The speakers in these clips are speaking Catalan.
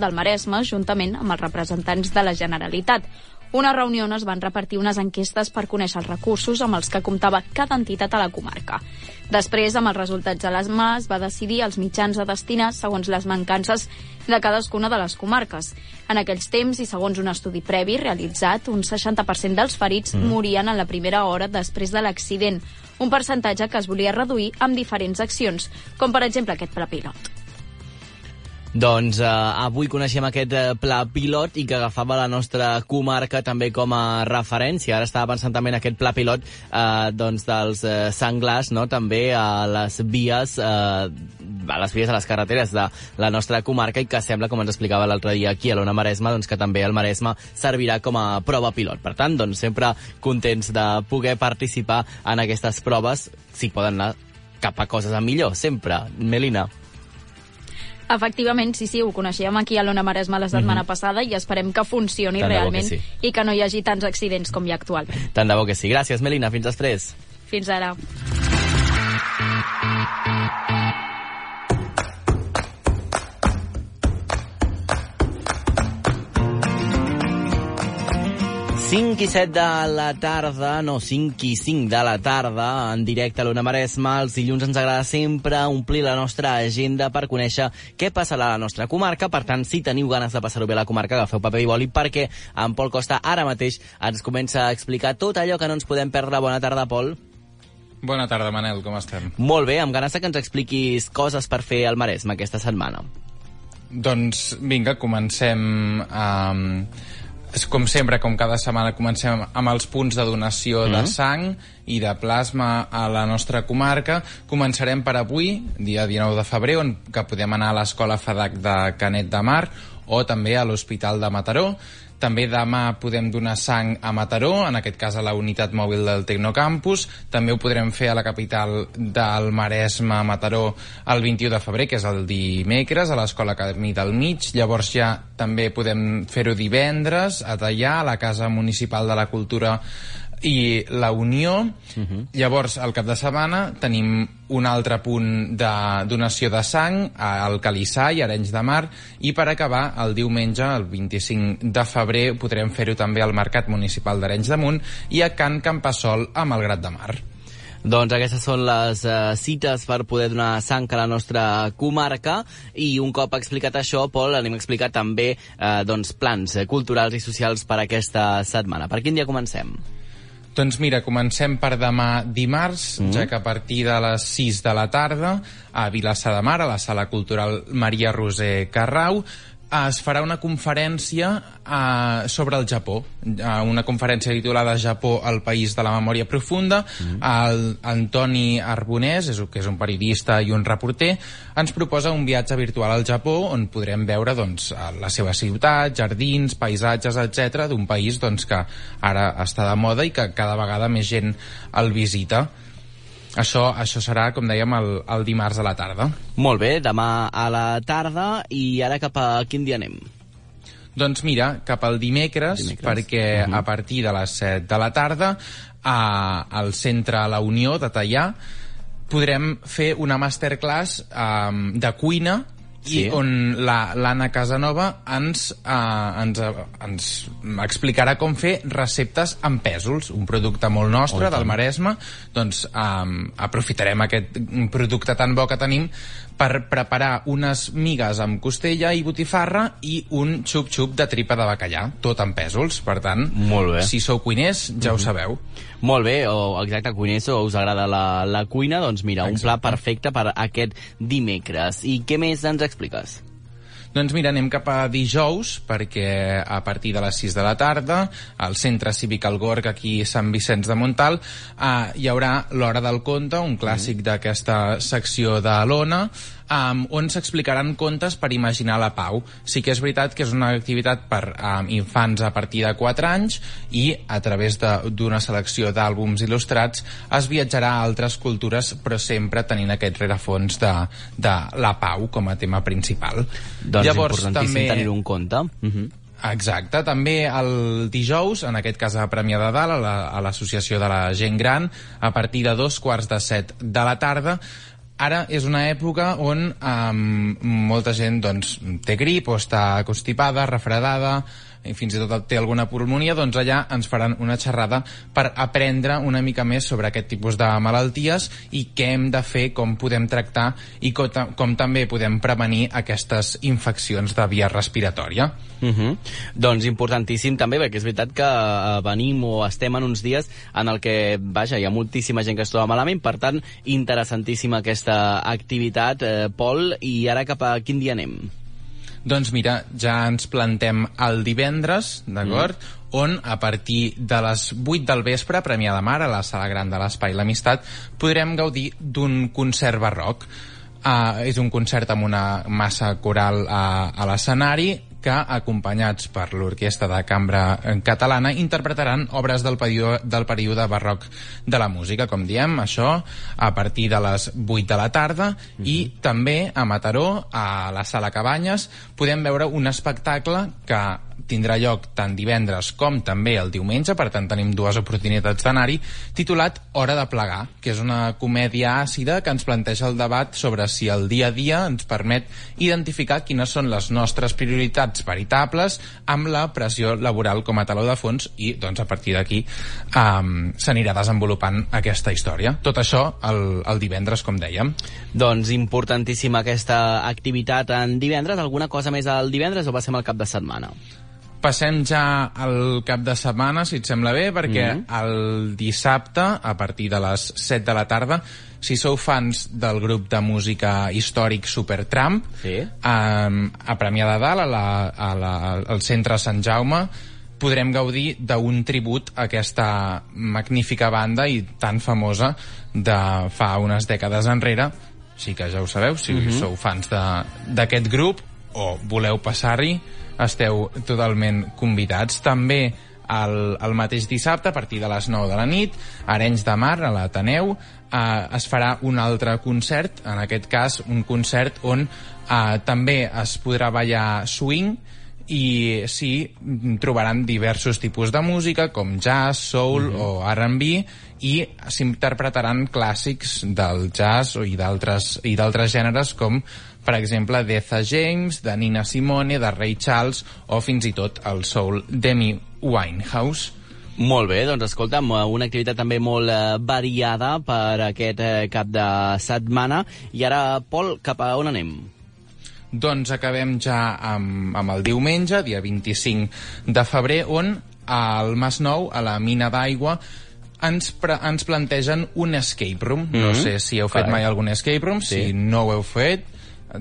del Maresme, juntament amb els representants de la Generalitat. Una reunió on es van repartir unes enquestes per conèixer els recursos amb els que comptava cada entitat a la comarca. Després, amb els resultats a les mà, es va decidir els mitjans a destinar segons les mancances de cadascuna de les comarques. En aquells temps, i segons un estudi previ realitzat, un 60% dels ferits mm. morien en la primera hora després de l'accident, un percentatge que es volia reduir amb diferents accions, com per exemple aquest pla pilot. Doncs eh, avui coneixem aquest eh, pla pilot i que agafava la nostra comarca també com a referència. Ara estava pensant també en aquest pla pilot eh, doncs dels eh, senglars, no? també a les vies eh, a les vies a les carreteres de la nostra comarca i que sembla, com ens explicava l'altre dia aquí a l'Ona Maresma, doncs que també el Maresme servirà com a prova pilot. Per tant, doncs sempre contents de poder participar en aquestes proves, si poden anar cap a coses a millor, sempre. Melina. Efectivament, sí, sí, ho coneixíem aquí a l'Ona Maresma la setmana mm -hmm. passada i esperem que funcioni Tant realment que sí. i que no hi hagi tants accidents com hi ha actualment. Tant de bo que sí. Gràcies, Melina. Fins després. Fins ara. 5 i 7 de la tarda, no, 5 i 5 de la tarda, en directe a l'Ona Maresma. Els dilluns ens agrada sempre omplir la nostra agenda per conèixer què passarà a la nostra comarca. Per tant, si teniu ganes de passar-ho bé a la comarca, agafeu paper i boli, perquè en Pol Costa ara mateix ens comença a explicar tot allò que no ens podem perdre. Bona tarda, Pol. Bona tarda, Manel, com estem? Molt bé, amb ganes que ens expliquis coses per fer al Maresme aquesta setmana. Doncs vinga, comencem amb... Com sempre, com cada setmana, comencem amb els punts de donació mm -hmm. de mhm. sang i de plasma a la nostra comarca. Començarem per avui, dia 19 de febrer, on que podem anar a l'Escola FEDAC de Canet de Mar o també a l'Hospital de Mataró. També demà podem donar sang a Mataró, en aquest cas a la unitat mòbil del Tecnocampus. També ho podrem fer a la capital del Maresme, Mataró, el 21 de febrer, que és el dimecres, a l'Escola Acadèmia del Mig. Llavors ja també podem fer-ho divendres, a Tallà, a la Casa Municipal de la Cultura i la Unió. Uh mhm. -huh. Llavors, al cap de setmana, tenim un altre punt de donació de sang al Calissà i Arenys de Mar i per acabar, el diumenge, el 25 de febrer, podrem fer-ho també al Mercat Municipal d'Arenys de Munt i a Can Campassol a Malgrat de Mar. Doncs aquestes són les uh, cites per poder donar sang a la nostra comarca i un cop explicat això, Pol, anem a explicar també uh, doncs, plans culturals i socials per aquesta setmana. Per quin dia comencem? Doncs mira, comencem per demà dimarts, mm -hmm. ja que a partir de les 6 de la tarda a Vilassar de Mar, a la Sala Cultural Maria Roser Carrau, es farà una conferència uh, sobre el Japó, uh, una conferència titulada Japó, el país de la memòria profunda. Mm. El Antoni Arbonès, és, que és un periodista i un reporter, ens proposa un viatge virtual al Japó on podrem veure doncs, la seva ciutat, jardins, paisatges, etc d'un país doncs, que ara està de moda i que cada vegada més gent el visita. Això, això serà, com dèiem, el, el dimarts a la tarda. Molt bé, demà a la tarda i ara cap a quin dia anem? Doncs mira, cap al dimecres, dimecres. perquè uh -huh. a partir de les 7 de la tarda a, al centre La Unió de Tallà podrem fer una masterclass um, de cuina sí. i on l'Anna Casanova ens, uh, ens, ens explicarà com fer receptes amb pèsols, un producte molt nostre, oh, del Maresme, doncs um, aprofitarem aquest producte tan bo que tenim per preparar unes migues amb costella i botifarra i un xup-xup de tripa de bacallà, tot amb pèsols. Per tant, Molt bé. si sou cuiners, ja mm -hmm. ho mhm. sabeu. Molt bé, o exacte, cuiners o us agrada la, la cuina, doncs mira, exacte. un pla perfecte per aquest dimecres. I què més ens expliques? Doncs mira, anem cap a dijous, perquè a partir de les 6 de la tarda, al Centre Cívic Algorg, aquí a Sant Vicenç de Montal, eh, hi haurà l'Hora del Conte, un clàssic mm. d'aquesta secció de l'Ona, um, on s'explicaran contes per imaginar la pau. Sí que és veritat que és una activitat per um, infants a partir de 4 anys i a través d'una selecció d'àlbums il·lustrats es viatjarà a altres cultures però sempre tenint aquest rerefons de, de la pau com a tema principal. Doncs Llavors, importantíssim també... tenir un compte. Uh -huh. Exacte, també el dijous, en aquest cas a Premià de Dalt, a l'Associació la, a de la Gent Gran, a partir de dos quarts de set de la tarda, ara és una època on um, molta gent doncs, té grip o està constipada, refredada, i fins i tot té alguna pulmonia, doncs allà ens faran una xerrada per aprendre una mica més sobre aquest tipus de malalties i què hem de fer, com podem tractar i com, com també podem prevenir aquestes infeccions de via respiratòria. Uh -huh. Doncs importantíssim també, perquè és veritat que eh, venim o estem en uns dies en el que, vaja, hi ha moltíssima gent que es troba malament, per tant, interessantíssima aquesta activitat, eh, Pol, i ara cap a quin dia anem? Doncs mira, ja ens plantem el divendres, d'acord? Mm. on a partir de les 8 del vespre, a Premià de Mar, a la Sala Gran de l'Espai L'Amistat, podrem gaudir d'un concert barroc. Uh, és un concert amb una massa coral a, a l'escenari que, acompanyats per l'Orquestra de Cambra Catalana, interpretaran obres del període, del període barroc de la música, com diem, això a partir de les 8 de la tarda, mm -hmm. i mhm. també a Mataró, a la Sala Cabanyes, podem veure un espectacle que tindrà lloc tant divendres com també el diumenge, per tant tenim dues oportunitats d'anar-hi, titulat Hora de plegar, que és una comèdia àcida que ens planteja el debat sobre si el dia a dia ens permet identificar quines són les nostres prioritats veritables amb la pressió laboral com a taló de fons i doncs a partir d'aquí um, s'anirà desenvolupant aquesta història. Tot això el, el divendres, com dèiem. Doncs importantíssima aquesta activitat en divendres. Alguna cosa més al divendres o passem al cap de setmana? Passem ja al cap de setmana, si et sembla bé, perquè mm -hmm. el dissabte, a partir de les 7 de la tarda, si sou fans del grup de música històric Supertramp, sí. a, a Premià de Dalt, a la, a la, al centre Sant Jaume, podrem gaudir d'un tribut a aquesta magnífica banda i tan famosa de fa unes dècades enrere. Sí que ja ho sabeu, si mm -hmm. sou fans d'aquest grup o voleu passar-hi, esteu totalment convidats. També el, el mateix dissabte, a partir de les 9 de la nit, a Arenys de Mar, a l'Ateneu, eh, es farà un altre concert, en aquest cas un concert on eh, també es podrà ballar swing, i sí, trobaran diversos tipus de música com jazz, soul mm -hmm. o R&B i s'interpretaran clàssics del jazz i d'altres i d'altres gèneres com per exemple, d'Etha James, de Nina Simone, de Ray Charles o fins i tot el soul Demi Winehouse. Molt bé, doncs escolta'm, una activitat també molt eh, variada per aquest eh, cap de setmana. I ara, Pol, cap a on anem? Doncs acabem ja amb, amb el diumenge, dia 25 de febrer, on al Nou, a la mina d'aigua, ens, ens plantegen un escape room. Mm -hmm. No mhm. sé si heu fet Carai. mai algun escape room, sí. si no ho heu fet,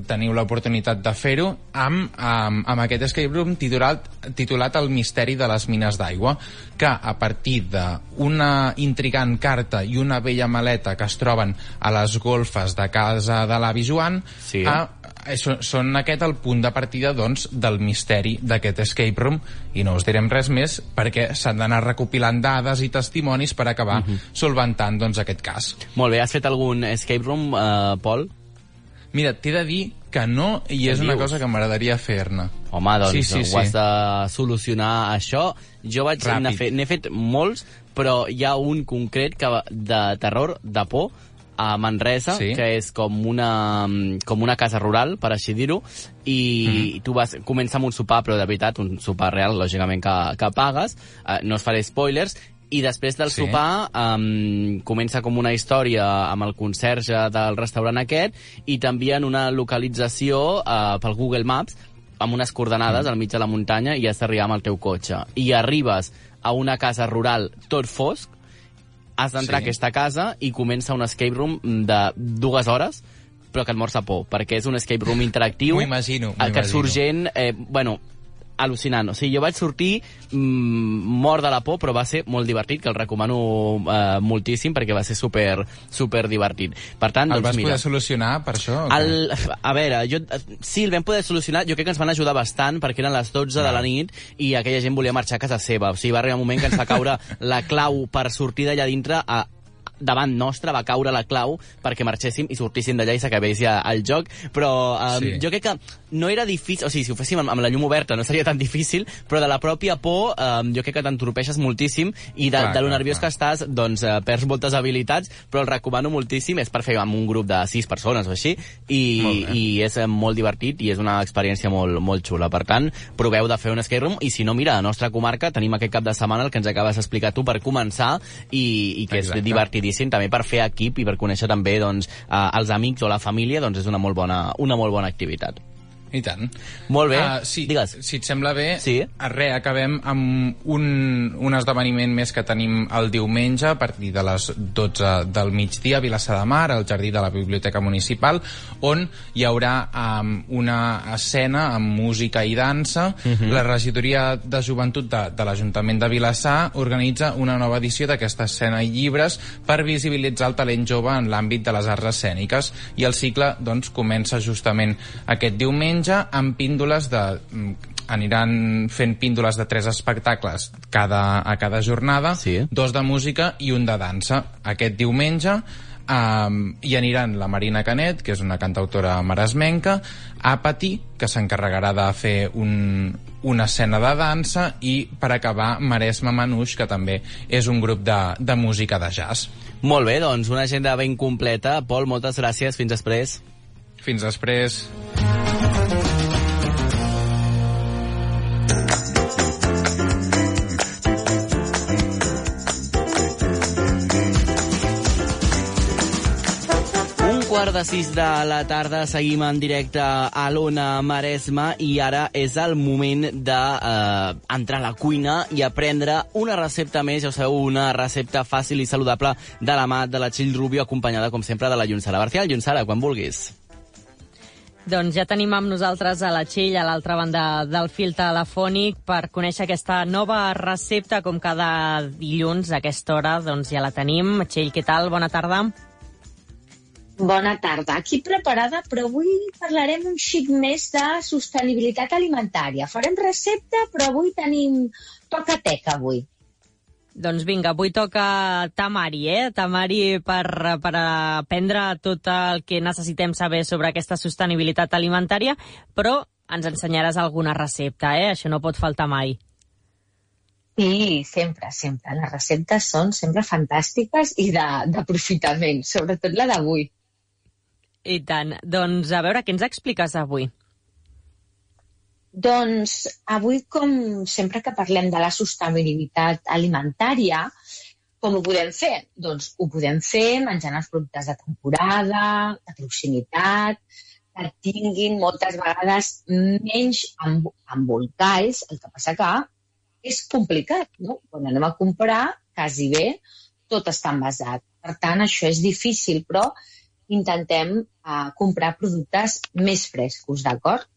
teniu l'oportunitat de fer-ho amb, amb, amb aquest escape room titulat, titulat El misteri de les mines d'aigua, que a partir d'una intrigant carta i una vella maleta que es troben a les golfes de casa de l'avi Joan, sí. a, això, són aquest el punt de partida doncs, del misteri d'aquest escape room i no us direm res més perquè s'han d'anar recopilant dades i testimonis per acabar uh mhm. -huh. solventant doncs, aquest cas. Molt bé, has fet algun escape room, uh, Pol? Mira, t'he de dir que no, i és una cosa que m'agradaria fer-ne. Home, doncs sí, sí, ho sí. has de solucionar, això. Jo vaig n'he fet, fet molts, però hi ha un concret que de terror, de por, a Manresa, sí. que és com una, com una casa rural, per així dir-ho, i mm. tu vas, comença amb un sopar, però de veritat, un sopar real, lògicament, que, que pagues, eh, no es faré spoilers, i després del sí. sopar um, comença com una història amb el conserge del restaurant aquest i t'envien una localització uh, pel Google Maps amb unes coordenades mm. al mig de la muntanya i has d'arribar amb el teu cotxe. I arribes a una casa rural tot fosc, has d'entrar sí. a aquesta casa i comença un escape room de dues hores però que et mors a por, perquè és un escape room interactiu. M'ho imagino, El que surt gent... Eh, bueno, al·lucinant. O sigui, jo vaig sortir mm, mort de la por, però va ser molt divertit, que el recomano eh, moltíssim perquè va ser super, super divertit. Per tant, el doncs, vas mira, poder solucionar per això? El, a veure, jo, sí, el vam poder solucionar. Jo crec que ens van ajudar bastant perquè eren les 12 no. de la nit i aquella gent volia marxar a casa seva. O sigui, va arribar un moment que ens va caure la clau per sortir d'allà dintre a davant nostre va caure la clau perquè marxéssim i sortíssim d'allà i s'acabés ja el joc, però um, sí. jo crec que no era difícil, o sigui, si ho féssim amb, amb la llum oberta no seria tan difícil, però de la pròpia por um, jo crec que t'entorpeixes moltíssim i de, clar, de lo nerviós clar. que estàs, doncs uh, perds moltes habilitats, però el recomano moltíssim, és per fer amb un grup de sis persones o així, i, i és uh, molt divertit i és una experiència molt, molt xula. Per tant, proveu de fer un escape room i si no, mira, a la nostra comarca tenim aquest cap de setmana el que ens acabes d'explicar tu per començar i, i que Exacte. és divertidíssim també per fer equip i per conèixer també doncs, eh, els amics o la família, doncs és una molt bona, una molt bona activitat. I tant. Molt bé, uh, sí, digues. Si et sembla bé, sí? res, acabem amb un, un esdeveniment més que tenim el diumenge a partir de les 12 del migdia a Vilassar de Mar, al Jardí de la Biblioteca Municipal, on hi haurà um, una escena amb música i dansa. Uh mhm. -huh. La regidoria de joventut de, de l'Ajuntament de Vilassar organitza una nova edició d'aquesta escena i llibres per visibilitzar el talent jove en l'àmbit de les arts escèniques i el cicle doncs, comença justament aquest diumenge diumenge amb píndoles de mm, aniran fent píndoles de tres espectacles cada, a cada jornada, sí. dos de música i un de dansa. Aquest diumenge um, hi aniran la Marina Canet, que és una cantautora maresmenca, Apati, que s'encarregarà de fer un, una escena de dansa, i per acabar Maresma Manuix, que també és un grup de, de música de jazz. Molt bé, doncs una agenda ben completa. Pol, moltes gràcies. Fins després. Fins després. quart de sis de la tarda seguim en directe a l'Ona Maresma i ara és el moment d'entrar eh, entrar a la cuina i aprendre una recepta més, ja ho sabeu, una recepta fàcil i saludable de la mà de la Txell Rubio, acompanyada, com sempre, de la Llunsara Barcial. Llunsara, quan vulguis. Doncs ja tenim amb nosaltres a la Txell, a l'altra banda del fil telefònic, per conèixer aquesta nova recepta, com cada dilluns a aquesta hora, doncs ja la tenim. Txell, què tal? Bona tarda. Bona tarda. Aquí preparada, però avui parlarem un xic més de sostenibilitat alimentària. Farem recepta, però avui tenim toca teca avui. Doncs vinga, avui toca Tamari, eh? Tamari per, per aprendre tot el que necessitem saber sobre aquesta sostenibilitat alimentària, però ens ensenyaràs alguna recepta, eh? Això no pot faltar mai. Sí, sempre, sempre. Les receptes són sempre fantàstiques i d'aprofitament, sobretot la d'avui. I tant. Doncs a veure, què ens expliques avui? Doncs avui, com sempre que parlem de la sostenibilitat alimentària, com ho podem fer? Doncs ho podem fer menjant els productes de temporada, de proximitat, que tinguin moltes vegades menys embolcalls. El que passa que és complicat, no? Quan anem a comprar, quasi bé, tot està envasat. Per tant, això és difícil, però intentem uh, comprar productes més frescos, d'acord?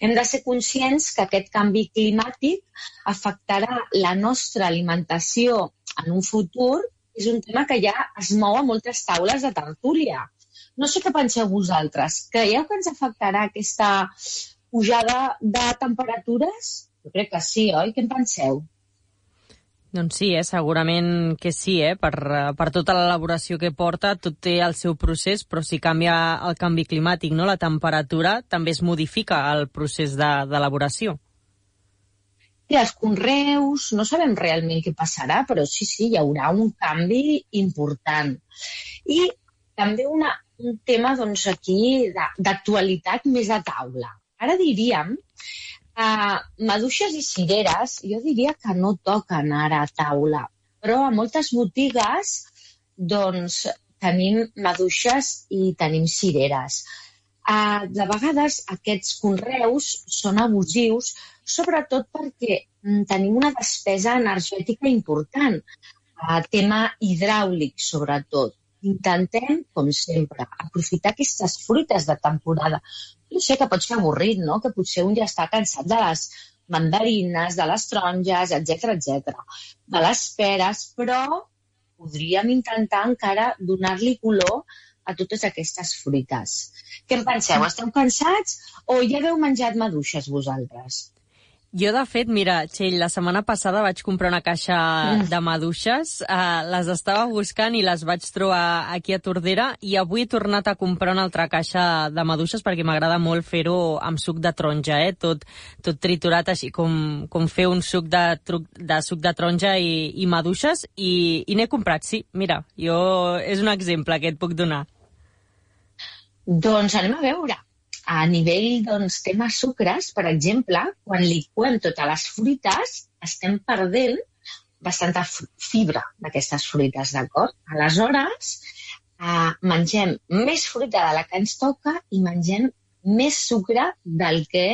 Hem de ser conscients que aquest canvi climàtic afectarà la nostra alimentació en un futur. És un tema que ja es mou a moltes taules de tertúlia. No sé què penseu vosaltres. Creieu que ens afectarà aquesta pujada de temperatures? Jo crec que sí, oi? Què en penseu? Doncs sí, eh? segurament que sí, eh? per, per tota l'elaboració que porta, tot té el seu procés, però si canvia el canvi climàtic, no? la temperatura, també es modifica el procés d'elaboració. De, I els conreus, no sabem realment què passarà, però sí, sí, hi haurà un canvi important. I també una, un tema doncs, aquí d'actualitat més a taula. Ara diríem Uh, maduixes i cireres, jo diria que no toquen ara a taula, però a moltes botigues doncs tenim maduixes i tenim cireres. Uh, de vegades aquests conreus són abusius, sobretot perquè mm, tenim una despesa energètica important, uh, tema hidràulic sobretot. Intentem, com sempre, aprofitar aquestes fruites de temporada, jo sé que pot ser avorrit, no? que potser un ja està cansat de les mandarines, de les taronges, etc etc, de les peres, però podríem intentar encara donar-li color a totes aquestes fruites. Què en penseu? Esteu cansats o ja haveu menjat maduixes vosaltres? Jo, de fet, mira, Txell, la setmana passada vaig comprar una caixa de maduixes, uh, les estava buscant i les vaig trobar aquí a Tordera i avui he tornat a comprar una altra caixa de maduixes perquè m'agrada molt fer-ho amb suc de taronja, eh? tot, tot triturat així com, com fer un suc de, truc, de suc de taronja i, i maduixes i, i n'he comprat, sí, mira, jo és un exemple que et puc donar. Doncs anem a veure a nivell doncs, tema sucres, per exemple, quan liquem totes les fruites, estem perdent bastanta fibra d'aquestes fruites, d'acord? Aleshores, eh, mengem més fruita de la que ens toca i mengem més sucre del que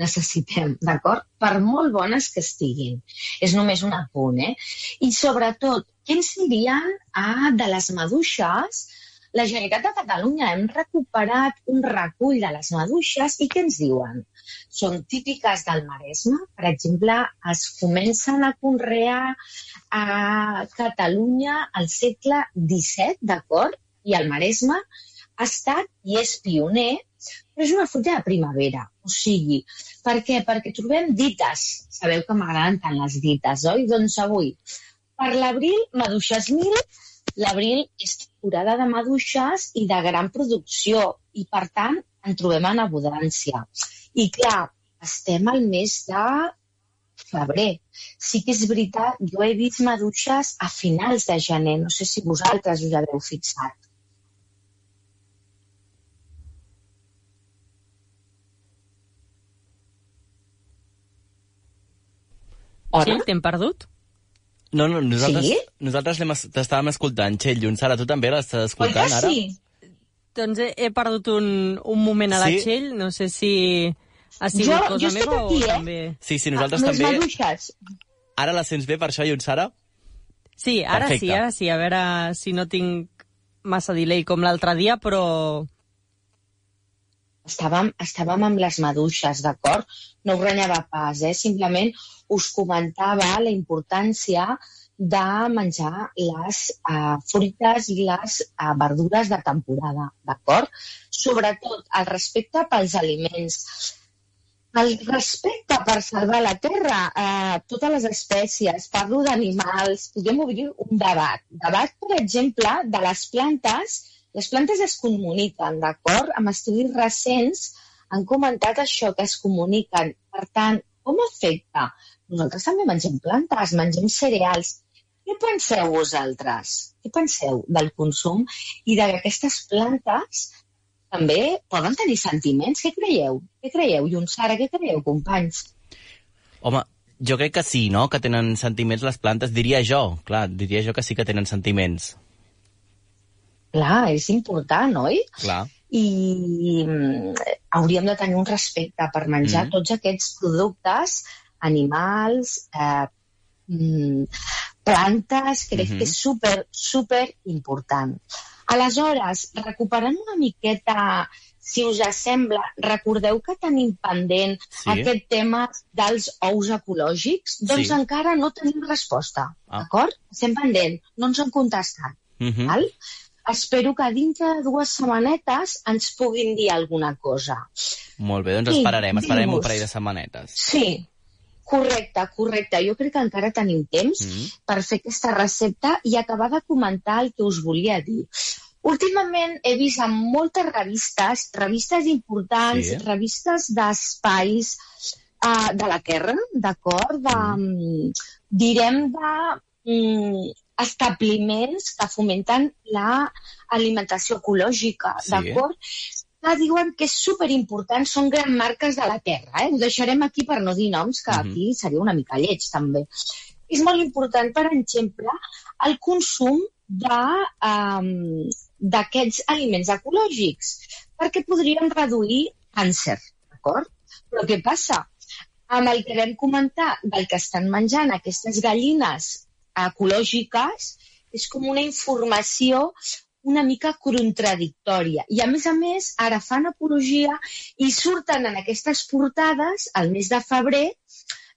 necessitem, d'acord? Per molt bones que estiguin. És només un apunt, eh? I sobretot, què ens dirien ah, de les maduixes la Generalitat de Catalunya hem recuperat un recull de les maduixes i què ens diuen? Són típiques del Maresme. Per exemple, es comencen a conrear a Catalunya al segle XVII, d'acord? I el Maresme ha estat i és pioner, però és una fruita de primavera. O sigui, per què? Perquè trobem dites. Sabeu que m'agraden tant les dites, oi? Doncs avui, per l'abril, maduixes mil, L'abril és temporada de maduixes i de gran producció i, per tant, en trobem en abundància. I, clar, estem al mes de febrer. Sí que és veritat, jo he vist maduixes a finals de gener. No sé si vosaltres us haveu fixat. Hola? Sí, t'hem perdut? No, no, nosaltres, Sí? nosaltres t'estàvem escoltant, Txell Llun. Sara, tu també l'estàs escoltant ara? sí? Doncs he, he perdut un, un moment a la Sí? Txell, no sé si ha sigut Jo- cosa jo estic meva aquí, o eh? també... Sí, sí, nosaltres les també. maduixes. Ara la sents bé per això, Llun, Sara? Sí, ara Perfecte. sí, ara sí, a veure si no tinc massa delay com l'altre dia, però... Estàvem, estàvem amb les maduixes, d'acord? No us renyava pas, eh? Simplement us comentava la importància de menjar les uh, fruites i les uh, verdures de temporada, d'acord? Sobretot el respecte pels aliments. El respecte per salvar la terra, eh, totes les espècies, parlo d'animals, podem obrir un debat. Debat, per exemple, de les plantes. Les plantes es comuniquen, d'acord? Amb estudis recents han comentat això, que es comuniquen. Per tant, com afecta? Nosaltres també mengem plantes, mengem cereals. Què penseu vosaltres? Què penseu del consum i de que aquestes plantes també poden tenir sentiments? Què creieu? Què creieu? I un Sara, què creieu, companys? Home, jo crec que sí, no?, que tenen sentiments les plantes. Diria jo, clar, diria jo que sí que tenen sentiments. Clar, és important, oi? Clar. I mm, hauríem de tenir un respecte per menjar Mhm. tots aquests productes, animals, eh, mm, plantes, crec Mhm. que és super, super important. Aleshores, recuperant una miqueta, si us sembla, recordeu que tenim pendent Sí. aquest tema dels ous ecològics? Doncs Sí. encara no tenim resposta, Ah. d'acord? Estem pendent, no ens han contestat. Mhm. Val? Espero que dintre de dues setmanetes ens puguin dir alguna cosa. Molt bé, doncs esperarem, esperarem un parell de setmanetes. Sí, correcte, correcte. Jo crec que encara tenim temps Mhm. per fer aquesta recepta i acabar de comentar el que us volia dir. Últimament he vist en moltes revistes, revistes importants, Sí. revistes d'espais uh, de la Terra, d'acord? De, mm. Direm de mm, establiments que fomenten l'alimentació ecològica, Sí. d'acord? Que diuen que és superimportant, són grans marques de la terra. Eh? Ho deixarem aquí per no dir noms, que Mhm. aquí seria una mica lleig, també. És molt important, per exemple, el consum de, um, d'aquests aliments ecològics, perquè podríem reduir càncer, d'acord? Però què passa? Amb el que vam comentar del que estan menjant aquestes gallines ecològiques, és com una informació una mica contradictòria. I, a més a més, ara fan apologia i surten en aquestes portades, al mes de febrer,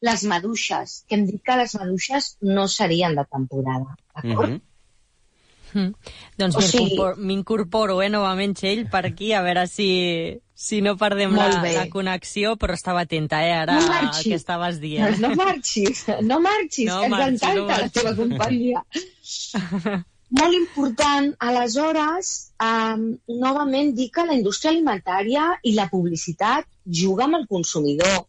les maduixes, que hem dit que les maduixes no serien de temporada, d'acord? Mhm. Mm. Doncs O sigui- m'incorporo eh, novament, Txell, per aquí, a veure si, si no perdem la, la connexió, però estava atenta, eh, ara, No al marxis. que estaves dient. No marxis, no marxis, No que ens marxi, encanta no la teva companyia. Molt important, aleshores, um, novament dir que la indústria alimentària i la publicitat juga amb el consumidor,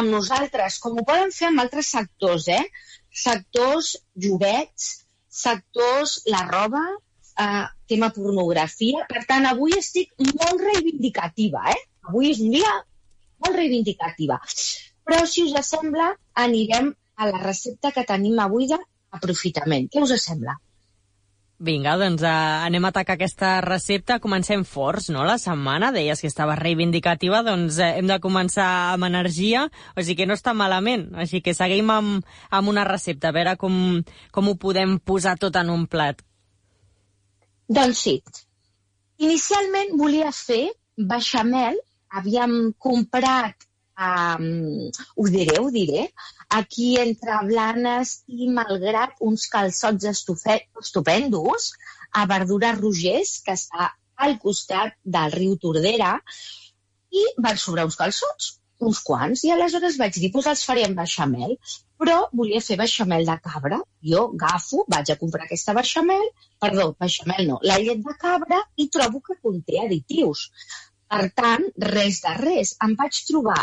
amb nosaltres, com ho poden fer amb altres sectors, eh? Sectors joguets, sectors la roba, eh, tema pornografia. Per tant, avui estic molt reivindicativa, eh? Avui és un dia molt reivindicativa. Però, si us sembla, anirem a la recepta que tenim avui d'aprofitament. Què us sembla? Vinga, doncs uh, anem a atacar aquesta recepta. Comencem forts, no?, la setmana. Deies que estava reivindicativa, doncs eh, hem de començar amb energia, o sigui que no està malament. Així que seguim amb, amb una recepta, a veure com, com ho podem posar tot en un plat. Doncs sí. Inicialment volia fer beixamel. Havíem comprat, um, ho diré, ho diré, aquí entre Blanes i Malgrat uns calçots estupendos a Verdura Rogers, que està al costat del riu Tordera, i van sobrar uns calçots, uns quants, i aleshores vaig dir, doncs els faré amb beixamel, però volia fer beixamel de cabra. Jo agafo, vaig a comprar aquesta beixamel, perdó, beixamel no, la llet de cabra, i trobo que conté additius. Per tant, res de res. Em vaig trobar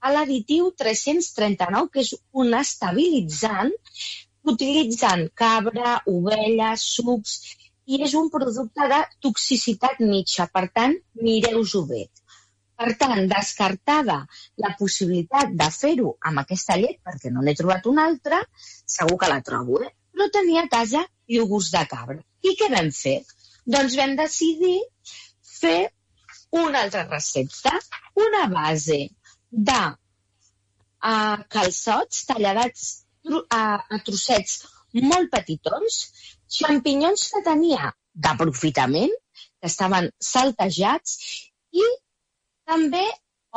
a l'additiu 339, que és un estabilitzant, utilitzant cabra, ovella, sucs, i és un producte de toxicitat mitja. Per tant, mireu-ho bé. Per tant, descartada la possibilitat de fer-ho amb aquesta llet, perquè no n'he trobat una altra, segur que la trobo, eh? però tenia a casa iogurts de cabra. I què vam fer? Doncs vam decidir fer una altra recepta, una base de uh, calçots tallats a, a trossets molt petitons, xampinyons que tenia d'aprofitament, que estaven saltejats, i també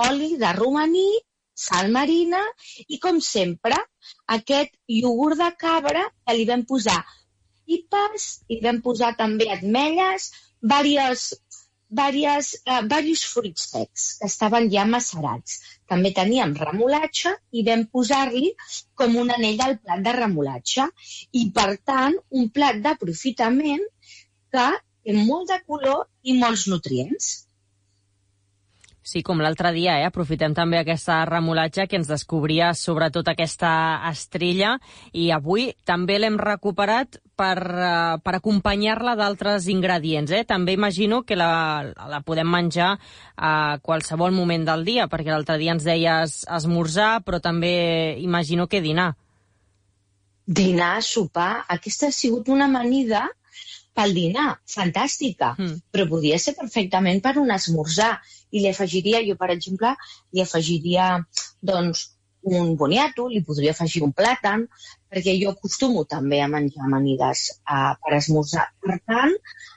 oli de romaní, sal marina i, com sempre, aquest iogurt de cabra que li vam posar pipes, i vam posar també ametlles, diverses, diverses, eh, diversos fruits secs que estaven ja macerats. També teníem remolatge i vam posar-li com un anell al plat de remolatge. I, per tant, un plat d'aprofitament que té molt de color i molts nutrients. Sí, com l'altre dia, eh? aprofitem també aquesta remolatge que ens descobria sobretot aquesta estrella i avui també l'hem recuperat per, uh, per acompanyar-la d'altres ingredients. Eh? També imagino que la, la podem menjar a qualsevol moment del dia, perquè l'altre dia ens deies esmorzar, però també imagino que dinar. Dinar, sopar, aquesta ha sigut una amanida pel dinar, fantàstica, Mm. però podia ser perfectament per un esmorzar. I li afegiria, jo per exemple, li afegiria doncs, un boniato, li podria afegir un plàtan, perquè jo acostumo també a menjar amanides uh, per esmorzar. Per tant,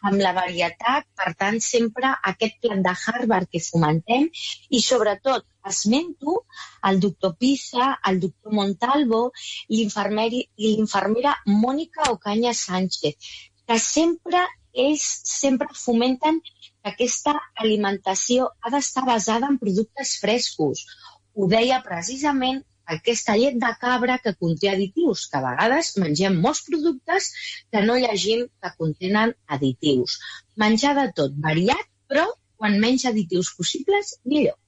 amb la varietat, per tant, sempre aquest plat de Harvard que fomentem i sobretot esmento el doctor Pisa, el doctor Montalvo i l'infermera Mònica Ocaña Sánchez, que sempre ells sempre fomenten que aquesta alimentació ha d'estar basada en productes frescos. Ho deia precisament aquesta llet de cabra que conté additius, que a vegades mengem molts productes que no llegim que contenen additius. Menjar de tot, variat, però quan menys additius possibles, millor.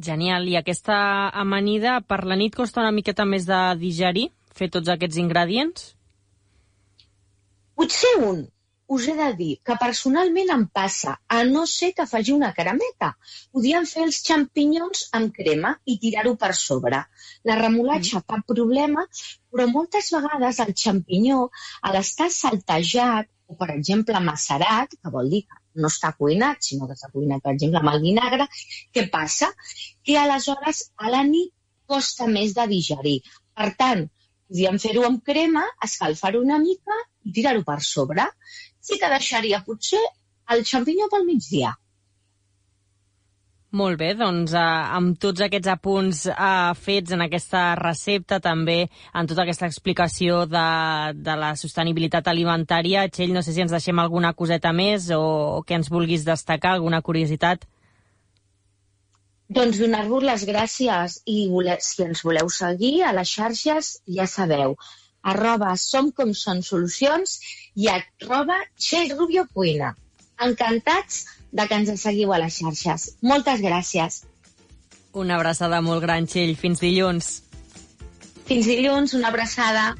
Genial. I aquesta amanida per la nit costa una miqueta més de digerir, fer tots aquests ingredients? Potser un, us he de dir que personalment em passa, a no ser que faci una cremeta. Podíem fer els xampinyons amb crema i tirar-ho per sobre. La remolatge, mm. cap problema, però moltes vegades el xampinyó, a l'estar saltejat, o per exemple macerat, que vol dir que no està cuinat, sinó que està cuinat, per exemple, amb el vinagre, què passa? Que aleshores a la nit costa més de digerir. Per tant, podíem fer-ho amb crema, escalfar-ho una mica i tirar-ho per sobre. Sí que deixaria potser el xampinyó pel migdia. Molt bé, doncs eh, amb tots aquests apunts eh, fets en aquesta recepta, també en tota aquesta explicació de, de la sostenibilitat alimentària, Txell, no sé si ens deixem alguna coseta més o, o que ens vulguis destacar, alguna curiositat. Doncs donar-vos les gràcies i voler, si ens voleu seguir a les xarxes, ja sabeu, arroba som com són solucions i arroba Txell Rubio Cuina. Encantats de que ens seguiu a les xarxes. Moltes gràcies. Una abraçada molt gran, Txell. Fins dilluns. Fins dilluns, una abraçada.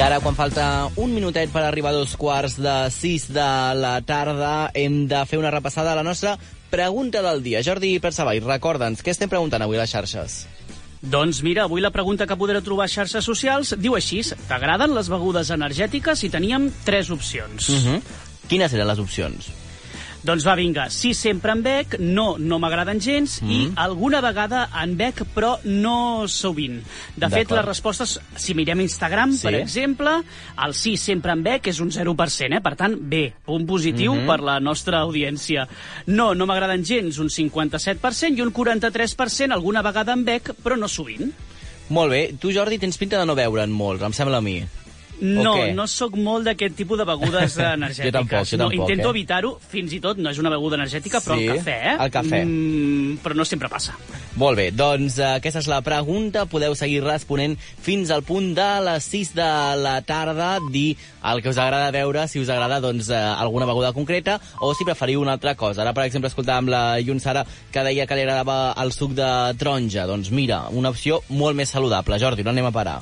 I ara, quan falta un minutet per arribar a dos quarts de sis de la tarda, hem de fer una repassada a la nostra pregunta del dia. Jordi Persavall, recorda'ns, què estem preguntant avui a les xarxes? Doncs mira, avui la pregunta que podreu trobar a xarxes socials diu així, t'agraden les begudes energètiques? I teníem tres opcions. Uh -huh. Quines eren les opcions? Doncs va, vinga, sí sempre en bec, no, no m'agraden gens, mm -hmm. i alguna vegada en bec, però no sovint. De fet, les respostes, si mirem Instagram, sí. per exemple, el sí sempre en bec és un 0%, eh? per tant, bé, punt positiu mm -hmm. per la nostra audiència. No, no m'agraden gens, un 57%, i un 43% alguna vegada en bec, però no sovint. Molt bé. Tu, Jordi, tens pinta de no beure'n molt, em sembla a mi. No, no sóc molt d'aquest tipus de begudes energètiques. jo tampoc, jo tampoc, no, intento eh? evitar-ho, fins i tot no és una beguda energètica, però sí, el cafè, eh? El cafè. Mm, però no sempre passa. Molt bé, doncs uh, aquesta és la pregunta. Podeu seguir responent fins al punt de les 6 de la tarda, dir el que us agrada veure, si us agrada doncs, uh, alguna beguda concreta o si preferiu una altra cosa. Ara, per exemple, escoltàvem la Llun Sara que deia que li agradava el suc de taronja. Doncs mira, una opció molt més saludable. Jordi, no anem a parar.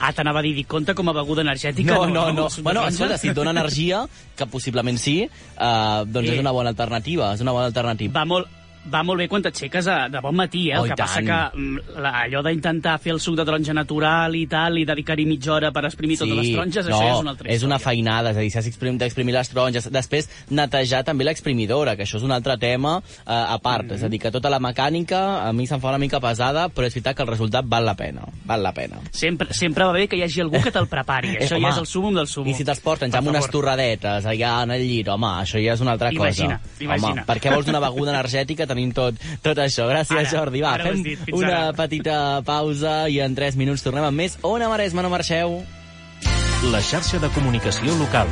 Ah, t'anava a dir, compte com a beguda energètica. No, no, no. no. Bueno, escolta, si et dona energia, que possiblement sí, uh, doncs eh. és una bona alternativa, és una bona alternativa. Va molt, va molt bé quan t'aixeques de bon matí, eh? Oh, el que tant. passa que mm, la, allò d'intentar fer el suc de taronja natural i tal, i dedicar-hi mitja hora per exprimir Sí, totes les taronges, no, això ja és una altra història. és una feinada, és a dir, s'ha d'exprimir les taronges, després netejar també l'exprimidora, que això és un altre tema eh, a part, Mm-hmm. és a dir, que tota la mecànica a mi se'm fa una mica pesada, però és veritat que el resultat val la pena, val la pena. Sempre, sempre va bé que hi hagi algú que te'l prepari. Eh, Això home, ja és el súmum del súmum. I si te'ls porten ja amb unes torradetes allà en el llit, home, això ja és una altra Imagina, cosa. imagina. Home, per què vols una beguda energètica tenint tot, tot això? Gràcies, Ara, Jordi. Va, ara fem dit, una ara. petita pausa i en 3 minuts tornem amb més Ona Maresma, no marxeu. La xarxa de comunicació local.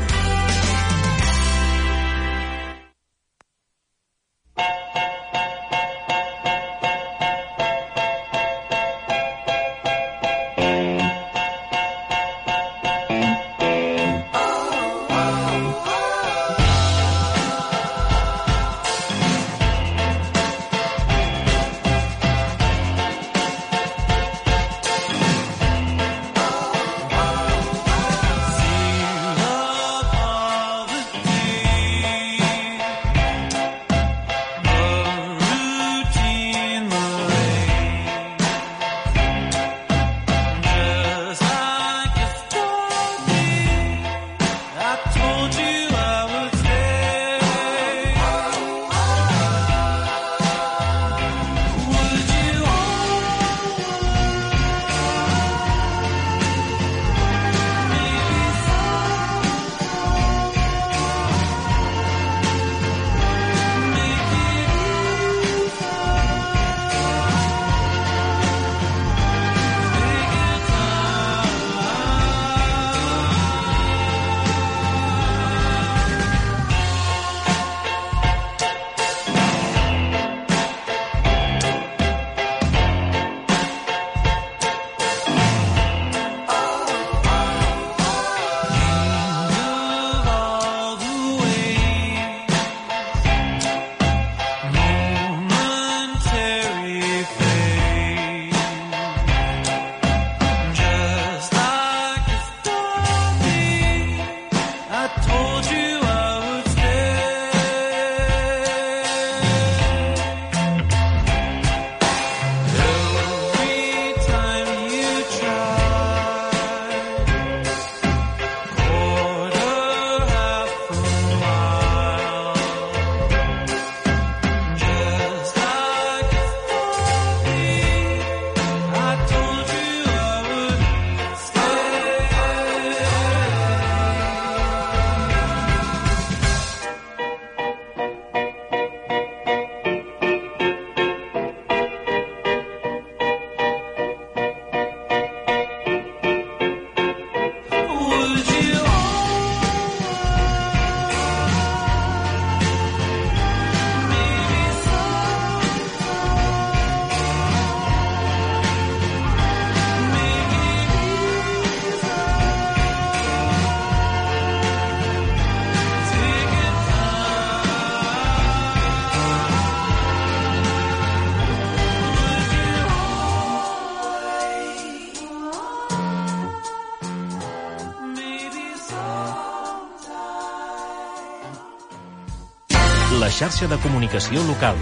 Xarxa de comunicació local.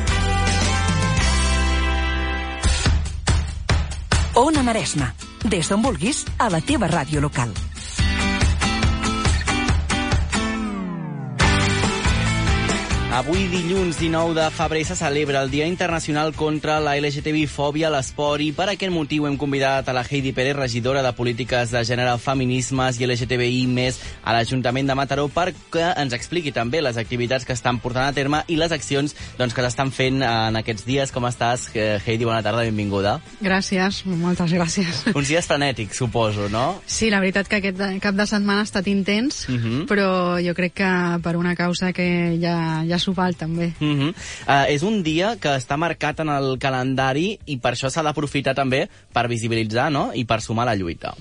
Ona Maresma. Des d'on vulguis, a la teva ràdio local. Avui, dilluns 19 de febrer, se celebra el Dia Internacional contra la LGTBI-fòbia a l'esport i per aquest motiu hem convidat a la Heidi Pérez, regidora de Polítiques de Gènere, Feminismes i LGTBI més a l'Ajuntament de Mataró perquè ens expliqui també les activitats que estan portant a terme i les accions doncs, que s'estan fent en aquests dies. Com estàs, Heidi? Bona tarda, benvinguda. Gràcies, moltes gràcies. Uns dies frenètics, suposo, no? Sí, la veritat que aquest cap de setmana ha estat intens, uh Mhm. -huh. però jo crec que per una causa que ja, ja s'ho val també. Uh -huh. uh, és un dia que està marcat en el calendari i per això s'ha d'aprofitar també per visibilitzar no? i per sumar la lluita.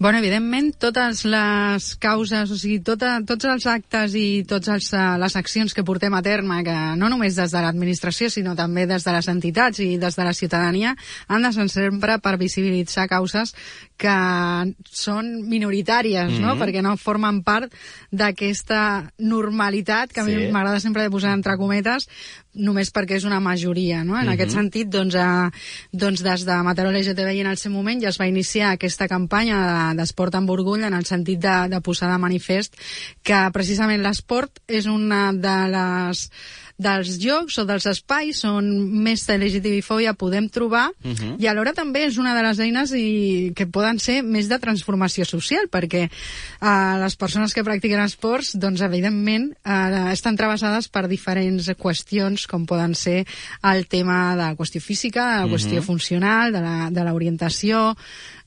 Bueno, evidentment, totes les causes, o sigui, tota, tots els actes i totes les accions que portem a terme, que no només des de l'administració, sinó també des de les entitats i des de la ciutadania, han de ser sempre per visibilitzar causes que són minoritàries, Mhm. no? Perquè no formen part d'aquesta normalitat, que a mi m'agrada sempre de posar entre cometes, només perquè és una majoria, no? En Mhm. aquest sentit, doncs, eh, doncs des de Mataró LGTBI en el seu moment ja es va iniciar aquesta campanya de- d'esport amb orgull en el sentit de, de posar de manifest que precisament l'esport és una de les dels llocs o dels espais on més LGTBI-fòbia podem trobar Mhm. i alhora també és una de les eines i, que poden ser més de transformació social perquè eh, les persones que practiquen esports doncs evidentment eh, estan travessades per diferents qüestions com poden ser el tema de la qüestió física, de la qüestió Mhm. funcional, de la- de l'orientació,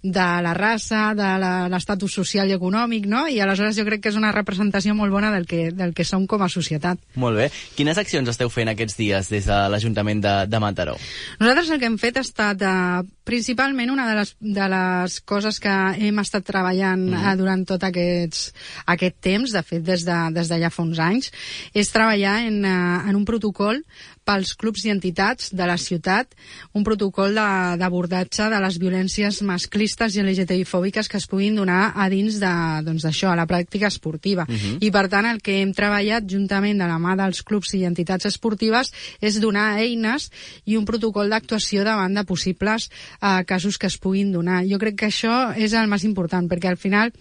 de la raça, de la- l'estatus social i econòmic, no? I aleshores jo crec que és una representació molt bona del que, del que som com a societat. Molt bé. Quines accions esteu fent aquests dies des de l'Ajuntament de, de Mataró? Nosaltres el que hem fet ha estat eh, principalment una de les, de les coses que hem estat treballant Mhm. eh, durant tot aquests, aquest temps, de fet des de, des de ja fa uns anys, és treballar en, eh, en un protocol pels clubs i entitats de la ciutat, un protocol d'abordatge de, de les violències masclistes i LGTBI-fòbiques que es puguin donar a dins de, doncs, d'això, a la pràctica esportiva. Mhm. I per tant el que hem treballat juntament de la mà dels clubs i entitats esportives és donar eines i un protocol d'actuació davant de possibles eh, casos que es puguin donar. Jo crec que això és el més important, perquè al final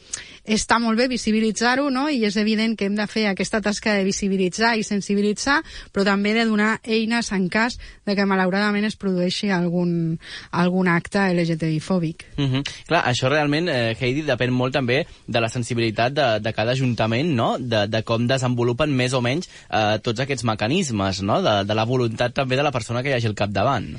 està molt bé visibilitzar-ho, no? i és evident que hem de fer aquesta tasca de visibilitzar i sensibilitzar, però també de donar eines en cas de que malauradament es produeixi algun, algun acte LGTBI-fòbic. Uh -huh. Clar, això realment, eh, Heidi, depèn molt també de la sensibilitat de, de cada ajuntament, no? De, de com desenvolupen més o menys eh, tots aquests mecanismes, no? De, de la voluntat també de la persona que hi hagi al capdavant.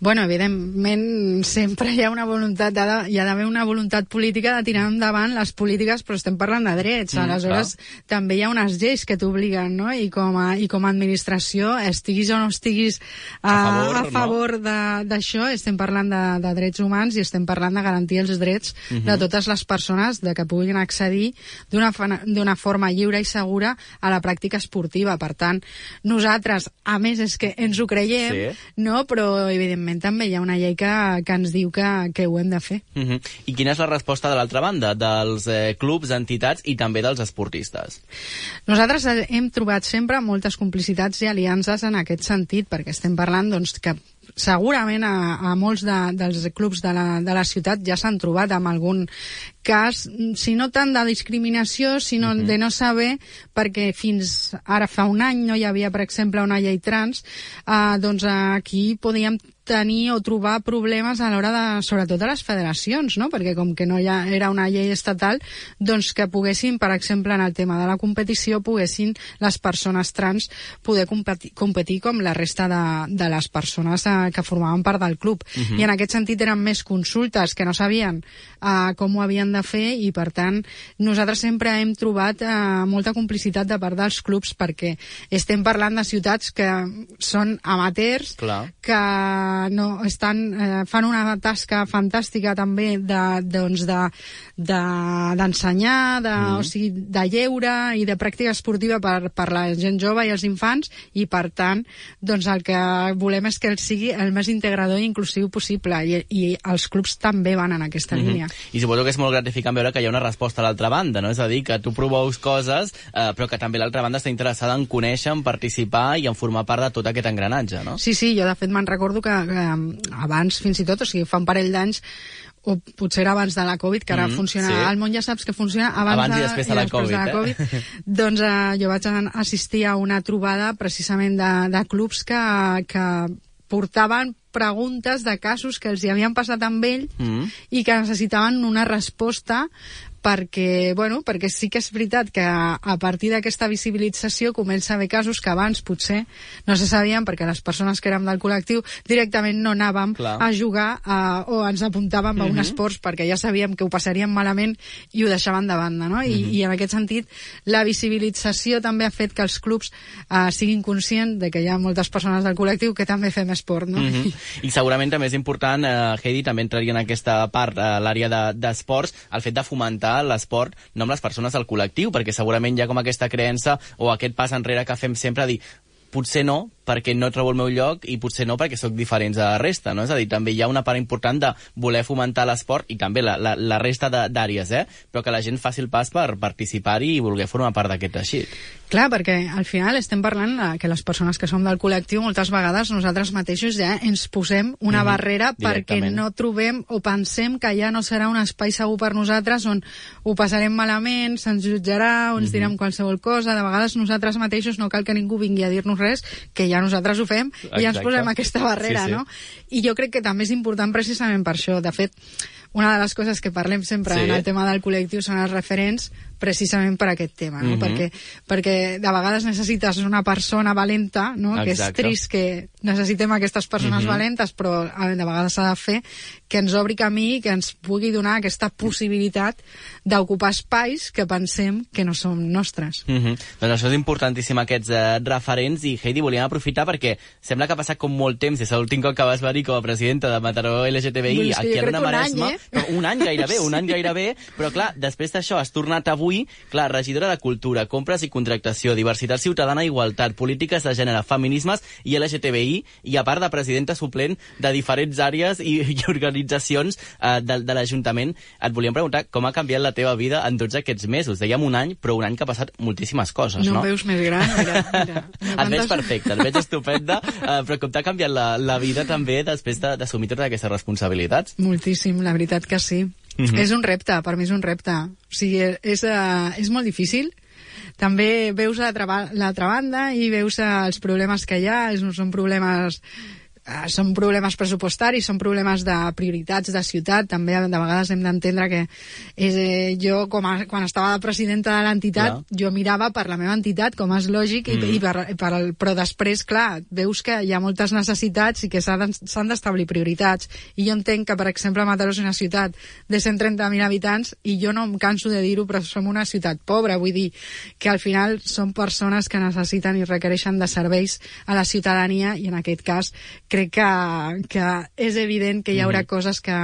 Bueno, evidentment, sempre hi ha una voluntat, de, hi ha d'haver una voluntat política de tirar endavant les polítiques, però estem parlant de drets. Mm, Aleshores, també hi ha unes lleis que t'obliguen, no? I com, a, I com a administració, estiguis o no estiguis a, A favor, a no? favor de- d'això, estem parlant de, de drets humans i estem parlant de garantir els drets Mhm. de totes les persones de que puguin accedir d'una forma lliure i segura a la pràctica esportiva. Per tant, nosaltres, a més, és que ens ho creiem, Sí. no? però evidentment també hi ha una llei que, que ens diu que, que ho hem de fer. Uh -huh. I quina és la resposta de l'altra banda, dels eh, clubs, entitats i també dels esportistes? Nosaltres eh, hem trobat sempre moltes complicitats i aliances en aquest sentit, perquè estem parlant doncs, que segurament a, a molts de, dels clubs de la, de la ciutat ja s'han trobat amb algun cas, si no tant de discriminació, sinó uh -huh. de no saber, perquè fins ara fa un any no hi havia, per exemple, una llei trans, eh, doncs aquí podíem tenir o trobar problemes a l'hora de, sobretot de les federacions, no? perquè com que no hi ha, era una llei estatal, doncs que poguessin, per exemple, en el tema de la competició, poguessin les persones trans poder competir, competir com la resta de, de les persones eh, que formaven part del club. Mhm. I en aquest sentit eren més consultes que no sabien eh, com ho havien de fer i, per tant, nosaltres sempre hem trobat eh, molta complicitat de part dels clubs perquè estem parlant de ciutats que són amateurs, Clar. que no estan, eh, fan una tasca fantàstica també de, doncs de, de, d'ensenyar, de, Mhm. o sigui, de lleure i de pràctica esportiva per, per la gent jove i els infants i per tant doncs el que volem és que el sigui el més integrador i inclusiu possible i, i els clubs també van en aquesta Mhm. línia. I suposo que és molt gratificant veure que hi ha una resposta a l'altra banda, no? És a dir, que tu provous coses, eh, però que també l'altra banda està interessada en conèixer, en participar i en formar part de tot aquest engranatge, no? Sí, sí, jo de fet me'n recordo que, que abans, fins i tot, o sigui, fa un parell d'anys, o potser era abans de la Covid, que ara mm, funciona... sí. Al món ja saps que funciona abans, Abans i després de la després de la Covid, Covid. doncs eh, jo vaig assistir a una trobada precisament de, de clubs que, que portaven preguntes de casos que els hi havien passat amb ell Mm. i que necessitaven una resposta perquè, bueno, perquè sí que és veritat que a partir d'aquesta visibilització comença a haver casos que abans potser no se sabien perquè les persones que érem del col·lectiu directament no anàvem Clar. a jugar a, o ens apuntàvem a un esports perquè ja sabíem que ho passaríem malament i ho deixaven de banda, no? I, i en aquest sentit la visibilització també ha fet que els clubs eh, siguin conscients de que hi ha moltes persones del col·lectiu que també fem esport, no? Mhm. I segurament també és important, eh, Heidi, també entraria en aquesta part, eh, l'àrea de- d'esports, el fet de fomentar l'esport no amb les persones del col·lectiu, perquè segurament hi ha com aquesta creença o aquest pas enrere que fem sempre a dir potser no, perquè no trobo el meu lloc i potser no perquè sóc diferents a la resta, no? És a dir, també hi ha una part important de voler fomentar l'esport i també la, la, la resta de- d'àrees, eh? Però que la gent faci el pas per participar-hi i voler formar part d'aquest teixit. Clar, perquè al final estem parlant eh, que les persones que som del col·lectiu moltes vegades nosaltres mateixos ja ens posem una Mhm, barrera perquè no trobem o pensem que ja no serà un espai segur per nosaltres on ho passarem malament, se'ns jutjarà o ens direm qualsevol cosa. De vegades nosaltres mateixos no cal que ningú vingui a dir-nos res, que ja nosaltres ho fem i ja ens Exacte. posem aquesta barrera, Sí, sí. no? I jo crec que també és important precisament per això. De fet, una de les coses que parlem sempre Sí. en el tema del col·lectiu són els referents precisament per aquest tema, no? Mhm. perquè, perquè de vegades necessites una persona valenta, no? que és Exacte. trist que necessitem aquestes persones Mhm. valentes, però de vegades s'ha de fer que ens obri camí i que ens pugui donar aquesta possibilitat d'ocupar espais que pensem que no són nostres. Mm -hmm. Doncs això és importantíssim, aquests eh, referents, i Heidi, volíem aprofitar perquè sembla que ha passat com molt temps des de l'últim cop que vas venir com a presidenta de Mataró LGTBI Doncs aquí a que un any, eh? Però un any gairebé, un any gairebé, però clar, després d'això has tornat avui, clar, regidora de Cultura, Compres i Contractació, Diversitat Ciutadana Igualtat, Polítiques de Gènere, Feminismes i LGTBI, i a part de presidenta suplent de diferents àrees i, i organitzacions eh, de, de l'Ajuntament. Et volíem preguntar com ha canviat la teva vida en tots aquests mesos. Dèiem un any, però un any que ha passat moltíssimes coses, No no? veus més gran? Mira, mira. Et veig perfecte, et veig estupenda, eh, però com t'ha canviat la, la vida també després de- d'assumir totes aquestes responsabilitats? Moltíssim, la veritat que sí. Mhm. És un repte, per mi és un repte. O sigui, és, uh, és molt difícil. També veus l'altra ba- l'altra banda i veus els problemes que hi ha, són problemes són problemes pressupostaris, són problemes de prioritats de ciutat, també de vegades hem d'entendre que és, eh, jo com a, quan estava de presidenta de l'entitat jo mirava per la meva entitat, com és lògic, Mhm. i, i per, per el, però després, clar, veus que hi ha moltes necessitats i que s'han d'establir prioritats. I jo entenc que, per exemple, Mataró és una ciutat de 130.000 habitants i jo no em canso de dir-ho, però som una ciutat pobra. Vull dir que al final són persones que necessiten i requereixen de serveis a la ciutadania i en aquest cas crec que, que és evident que hi haurà coses que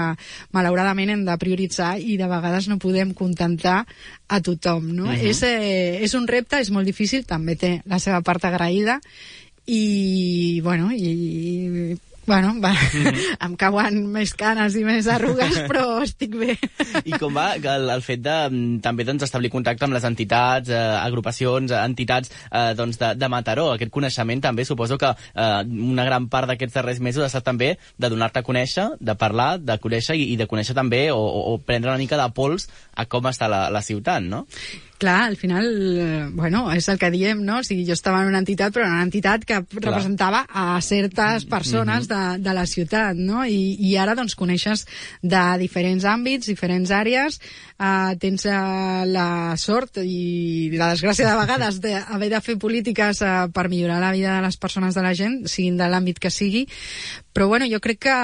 malauradament hem de prioritzar i de vegades no podem contentar a tothom, no? és, eh, és un repte, és molt difícil, també té la seva part agraïda i, bueno, i bueno, va, em cauen més canes i més arrugues, però estic bé. I com va el, el fet de mm, també doncs, establir contacte amb les entitats, eh, agrupacions, entitats eh, doncs, de, de Mataró? Aquest coneixement també suposo que eh, una gran part d'aquests darrers mesos ha estat també de donar-te a conèixer, de parlar, de conèixer i, i de conèixer també o, o, o prendre una mica de pols a com està la, la ciutat, no? Clar, al final, eh, bueno, és el que diem, no? O sigui, jo estava en una entitat, però en una entitat que representava a certes persones de, de la ciutat, no? I, I ara, doncs, coneixes de diferents àmbits, diferents àrees, eh, tens eh, la sort i la desgràcia de vegades d'haver de fer polítiques eh, per millorar la vida de les persones de la gent, siguin de l'àmbit que sigui, però, bueno, jo crec que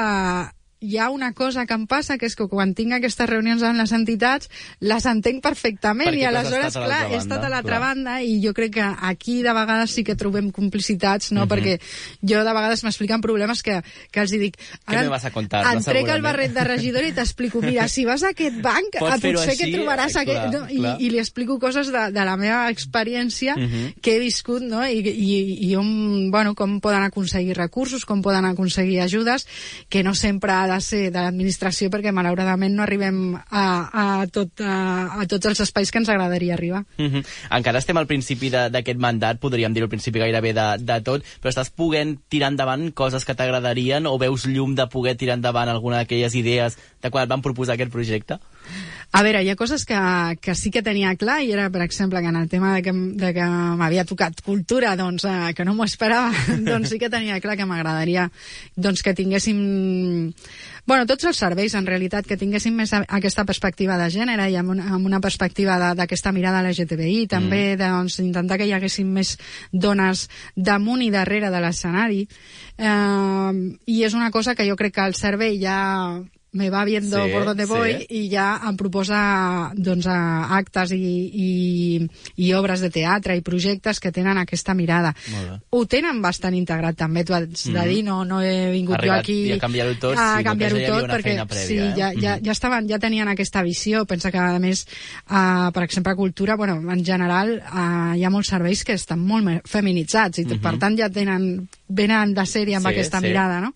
hi ha una cosa que em passa, que és que quan tinc aquestes reunions amb les entitats, les entenc perfectament, Perquè i aleshores, estat a clar, l'altra he estat a banda, l'altra banda, i jo crec que aquí de vegades sí que trobem complicitats, no? Mhm. Perquè jo de vegades m'expliquen problemes que, que els dic... Què me vas a contar, no? Et trec el barret de regidor i t'explico, mira, si vas a aquest banc, Pots eh, fer-ho potser que trobaràs eh, aquest... clar, No? I, clar. I li explico coses de, de la meva experiència Mhm. que he viscut, no? I, i, i on, bueno, com poden aconseguir recursos, com poden aconseguir ajudes, que no sempre de ser de l'administració perquè malauradament no arribem a, a, tot, a, a tots els espais que ens agradaria arribar. Mm -hmm. Encara estem al principi d'aquest mandat, podríem dir al principi gairebé de, de tot, però estàs poguent tirar endavant coses que t'agradarien o veus llum de poder tirar endavant alguna d'aquelles idees de quan et van proposar aquest projecte? A veure, hi ha coses que, que sí que tenia clar i era, per exemple, que en el tema de que, de que m'havia tocat cultura, doncs, eh, que no m'ho esperava, doncs sí que tenia clar que m'agradaria doncs, que tinguéssim bueno, tots els serveis, en realitat, que tinguessin més aquesta perspectiva de gènere i amb una, amb una perspectiva d'aquesta mirada LGTBI, també mm. doncs, intentar que hi haguessin més dones damunt i darrere de l'escenari. Eh, I és una cosa que jo crec que el servei ja me va viendo sí, por donde voy sí. i ja em proposa doncs, actes i, i, i obres de teatre i projectes que tenen aquesta mirada. Ho tenen bastant integrat també, tu has mm -hmm. de dir, no, no he vingut Arribat, jo aquí a canviar-ho tot, a sí, canviar-ho tot perquè prèvia, sí, eh? ja, ja, ja, estaven, ja tenien aquesta visió. Pensa que, a més, uh, per exemple, a cultura, bueno, en general, uh, hi ha molts serveis que estan molt feminitzats i, mm -hmm. per tant, ja tenen, venen de sèrie amb sí, aquesta sí. mirada, no?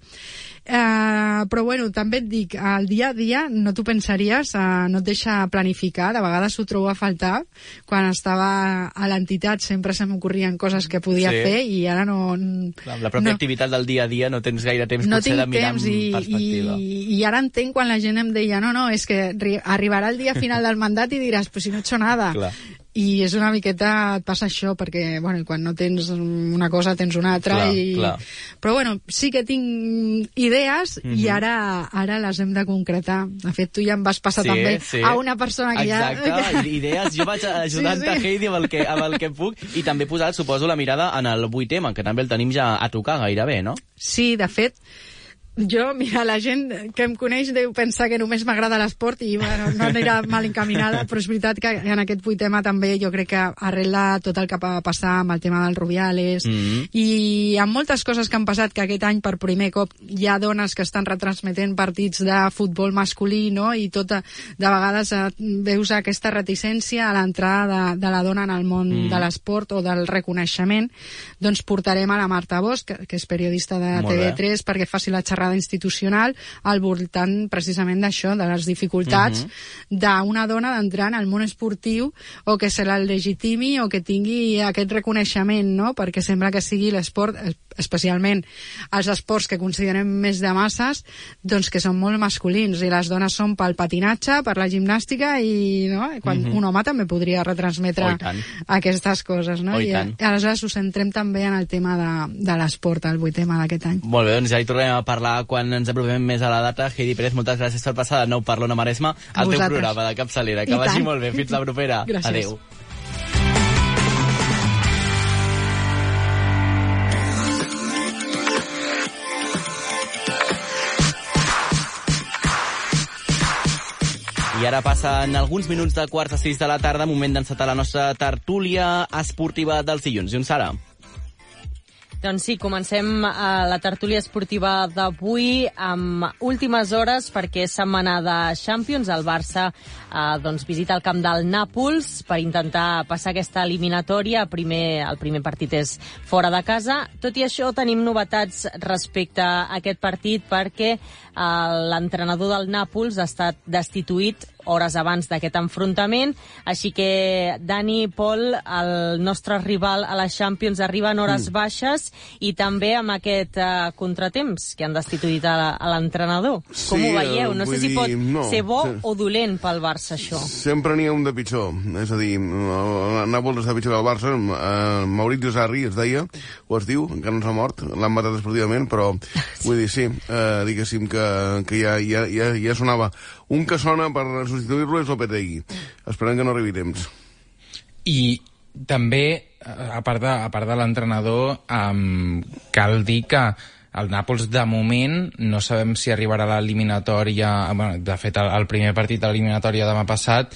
Eh, però bueno, també et dic, el dia a dia no t'ho pensaries, eh, no et deixa planificar, de vegades ho trobo a faltar. Quan estava a l'entitat sempre se m'ocorrien coses que podia sí. fer i ara no... Clar, la pròpia no, activitat del dia a dia no tens gaire temps no potser de mirar temps, i, perspectiva. I, I ara entenc quan la gent em deia no, no, és que arribarà el dia final del mandat i diràs, pues si no he hecho nada. Clar i és una miqueta, et passa això perquè bueno, quan no tens una cosa tens una altra clar, i... clar. però bueno, sí que tinc idees mm -hmm. i Mhm. ara, ara les hem de concretar de fet tu ja em vas passar Sí, també sí. a una persona que Exacte, ja... idees. Jo vaig ajudant-te, Sí, sí. Heidi, amb el, que, amb el que puc, i també posar, suposo, la mirada en el 8 tema, que també el tenim ja a tocar gairebé, no? Sí, de fet, jo, mira, la gent que em coneix deu pensar que només m'agrada l'esport i bueno, no anirà mal encaminada, però és veritat que en aquest vuit tema també jo crec que arrela tot el que va passar amb el tema dels Rubiales Mm -hmm. i amb moltes coses que han passat que aquest any per primer cop hi ha dones que estan retransmetent partits de futbol masculí no? i tot, de vegades eh, veus aquesta reticència a l'entrada de, de la dona en el món Mm. mm. de l'esport o del reconeixement doncs portarem a la Marta Bosch que, que és periodista de Molt bé. TV3 perquè faci la xerrada institucional al voltant precisament d'això, de les dificultats Mhm. d'una dona d'entrar en el món esportiu o que se la legitimi o que tingui aquest reconeixement, no? perquè sembla que sigui l'esport, especialment els esports que considerem més de masses, doncs que són molt masculins i les dones són pel patinatge, per la gimnàstica i no? quan Mhm. un home també podria retransmetre Oh, aquestes coses. No? Oh, i I, tant. Aleshores ho centrem també en el tema de, de l'esport, el vuit tema d'aquest any. Molt bé, doncs ja hi tornarem a parlar quan ens apropem més a la data. Heidi Pérez, moltes gràcies per passar de nou per l'Ona Maresma al teu programa de capçalera. Que I vagi tant. molt bé. Fins la propera. Gràcies. Adéu. I ara passen alguns minuts de quarts a sis de la tarda, moment d'encetar la nostra tertúlia esportiva dels dilluns. I on serà? Doncs sí, comencem eh, la tertúlia esportiva d'avui amb últimes hores perquè és setmana de Champions. El Barça eh, doncs visita el camp del Nàpols per intentar passar aquesta eliminatòria. Primer, el primer partit és fora de casa. Tot i això, tenim novetats respecte a aquest partit perquè l'entrenador del Nàpols ha estat destituït hores abans d'aquest enfrontament, així que Dani Pol, el nostre rival a la Champions, arriba en hores mm. baixes i també amb aquest uh, contratemps que han destituït a, l'entrenador. Sí, Com ho veieu? No sé si dir, pot no, ser bo sí. o dolent pel Barça, això. Sempre n'hi ha un de pitjor. És a dir, el Nàpols està pitjor que el Barça. Eh, Maurizio Sarri es deia, o es diu, encara no s'ha mort, l'han matat esportivament, però vull dir, sí, eh, diguéssim que, que ja, ja, ja, ja sonava. Un que sona per substituir-lo és Lopetegui. Esperem que no arribi temps. I també, a part de, a part de l'entrenador, um, cal dir que el Nàpols, de moment, no sabem si arribarà a l'eliminatòria... Bueno, de fet, el, el primer partit de l'eliminatòria demà passat,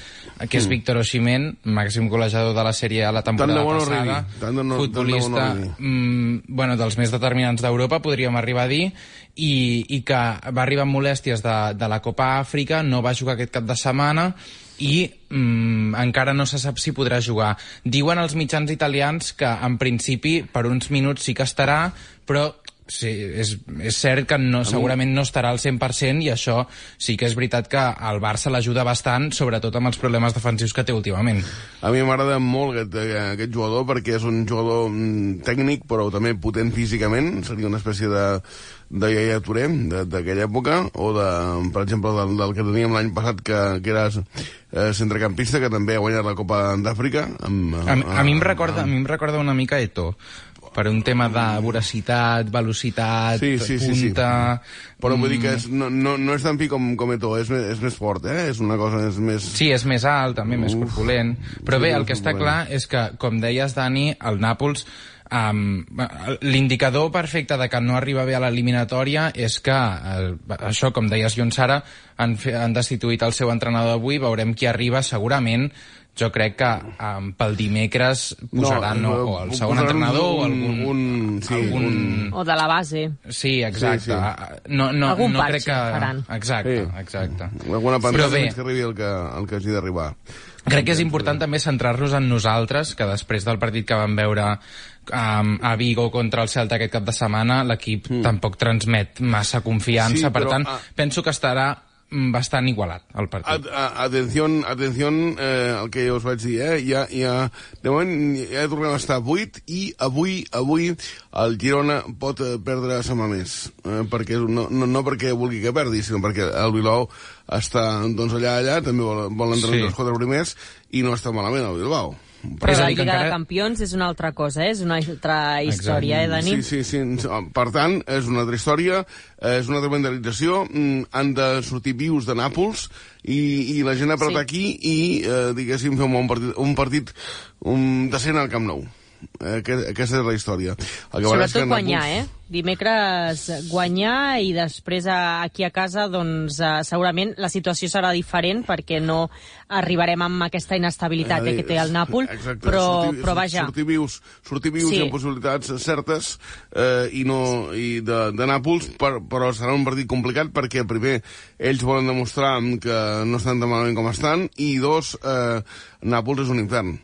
que és Mm. Víctor Osimhen, màxim golejador de la sèrie a la temporada Tant de passada, tant de no- tant de bo no futbolista arribi. mm, bueno, dels més determinants d'Europa, podríem arribar a dir, i, i que va arribar amb molèsties de, de la Copa Àfrica, no va jugar aquest cap de setmana, i mm, encara no se sap si podrà jugar. Diuen els mitjans italians que, en principi, per uns minuts sí que estarà, però sí, és, és cert que no, segurament no estarà al 100% i això sí que és veritat que el Barça l'ajuda bastant, sobretot amb els problemes defensius que té últimament. A mi m'agrada molt aquest, aquest jugador perquè és un jugador mm, tècnic però també potent físicament, seria una espècie de, de Yaya Touré de- d'aquella època o de, per exemple del, del que teníem l'any passat que, que era eh, centrecampista que també ha guanyat la Copa d'Àfrica amb, A, a, mi em recorda, a mi em recorda una mica Eto, per un tema de voracitat, velocitat, Sí, sí, sí, sí. punta... Però vull dir que mm, és, no, no, no és tan pi com, com Eto'o, és, és més fort, eh? És una cosa, és més... Sí, és més alt, també més corpulent. Però sí, bé, el que està clar és que, com deies, Dani, el Nàpols Um, L'indicador perfecte de que no arriba bé a l'eliminatòria és que, eh, això, com deies, Jon Sara, han, han destituït el seu entrenador d'avui, veurem qui arriba, segurament, jo crec que um, pel dimecres posaran no, o el segon posaran entrenador o un- algun... un- sí, algun... un- O de la base. Sí, exacte. Sí, sí. No, no, Algun no crec que... faran. Exacte, Sí. exacte. Alguna pantalla bé, que arribi el que, el que hagi d'arribar. Crec que és important també centrar-nos en nosaltres, que després del partit que vam veure um, a Vigo contra el Celta aquest cap de setmana, l'equip mm. tampoc transmet massa confiança, Sí, per però, tant, ah, penso que estarà bastant igualat el partit. At, a, atención, atención eh, el que jo us vaig dir, eh? Ja, ja, de moment ja tornem a estar a 8 i avui, avui el Girona pot eh, perdre a Sama més. Eh, perquè, no, no, no perquè vulgui que perdi, sinó perquè el Bilbao està doncs, allà, allà, també vol, vol entrar Sí. entre els quatre primers i no està malament el Bilbao. Però la Lliga encara- de Campions és una altra cosa, eh? és una altra història, eh, Dani? Sí, sí, sí. Per tant, és una altra història, és una altra mentalització. mm, Han de sortir vius de Nàpols i, i la gent apretar Sí. aquí i, eh, diguéssim, fer un bon partit, un partit un, decent al Camp Nou. Eh, aquest, aquesta és la història. El que Sobretot que guanyar, Nàpols- eh? Dimecres guanyar i després a, aquí a casa doncs eh, segurament la situació serà diferent perquè no arribarem amb aquesta inestabilitat eh, que té el Nàpol, Exacte, però, sortir, però vaja, Sortir vius, sortir vius Sí. sí. amb possibilitats certes eh, i, no, i de, de Nàpols, per, però serà un partit complicat perquè, primer, ells volen demostrar que no estan tan malament com estan i, dos, eh, Nàpols és un infern.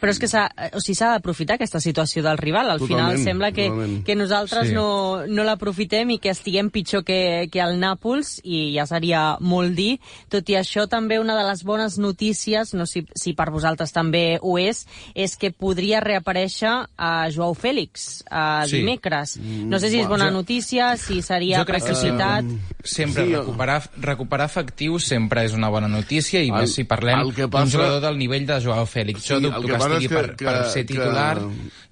Però és que s'ha o sigui, s'ha d'aprofitar aquesta situació del rival. Al final Totalment, sembla que, totalment. que nosaltres Sí. no, no l'aprofitem i que estiguem pitjor que, que el Nàpols i ja seria molt dir. Tot i això, també una de les bones notícies, no sé si, si per vosaltres també ho és, és que podria reaparèixer a Joao Fèlix a Sí. dimecres. No sé si és bona jo- notícia, si seria crec que. Sempre Sí, recuperar, recuperar efectius sempre és una bona notícia i El- més si parlem d'un passa- jugador del nivell de Joao Fèlix. Sí, jo dubto que que, estigui que- per, per que- ser que- titular,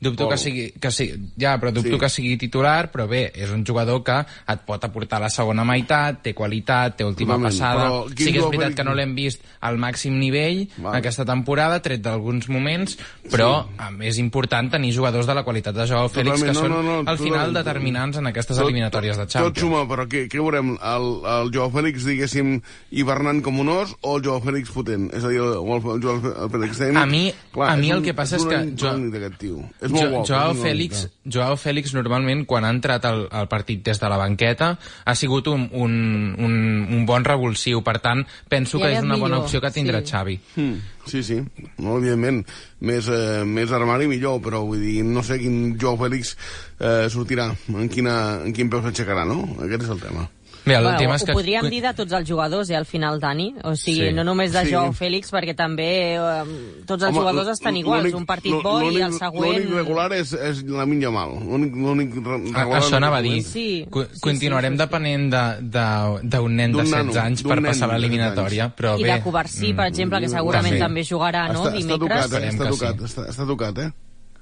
dubto Pol. que sigui, que sigui... Ja, però dubto Sí. que sigui titular, però bé, és un jugador que et pot aportar la segona meitat, té qualitat, té última Totalment, passada... Sí que és veritat que no l'hem vist al màxim nivell Vale. aquesta temporada, tret d'alguns moments, però sí. és important tenir jugadors de la qualitat de Joao Fèlix que Totalment, són no, no, no, al final totalment. determinants en aquestes Tot- eliminatòries de Tot Champions. suma, però què, què veurem? El, el Joao Fèlix, diguéssim, hivernant com un os o el Joao Fèlix potent? És a dir, el, el, el Joao Fèlix. A mi- a mi és el un- que passa és un que únic- jo- tio. És molt Jo, guapo. Joao, és Fèlix. Joao Fèlix normalment quan ha entrat al, al partit des de la banqueta ha sigut un, un, un, un bon revulsiu, per tant penso I que és una bona millor, opció que tindrà sí. Xavi. Mm, sí, sí, no, evidentment. Més, eh, més armari millor, però vull dir, no sé quin Joao Fèlix eh, sortirà, en, quina, en quin peu s'aixecarà, no? Aquest és el tema. Bé, el Bueno, tema ho és que... podríem dir de tots els jugadors, eh, al final, Dani. O sigui, Sí. no només de Sí. Joao Fèlix, perquè també eh, tots els Home, jugadors estan iguals. Un partit bo i el següent... L'únic regular és, és la Minya Mal. L'únic l'únic re- A, regular... això anava a dir. Sí, Co- sí, Continuarem sí, sí, sí. depenent de- de- d'un nen de D'un 16 nano, anys d'un per passar de 16 l'eliminatòria, però I bé... de Covarsí, per mm, exemple, que segurament també. també jugarà, no? està, està Dimecres. tocat, eh? Està tocat, està, està tocat, eh?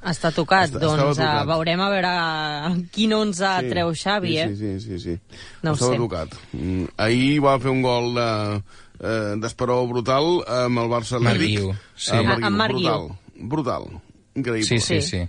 Està tocat, Està- doncs tocat. uh, veurem a veure quin 11 sí, treu Xavi, sí, eh? Sí, sí, sí, sí. No ho estava sé. tocat. Mm, ahir va fer un gol de, eh, d'esperó brutal amb el Barça. Marc Guiu, sí. Eh, amb Marc Guiu. Brutal, brutal. Increïble. Sí, sí, Sí.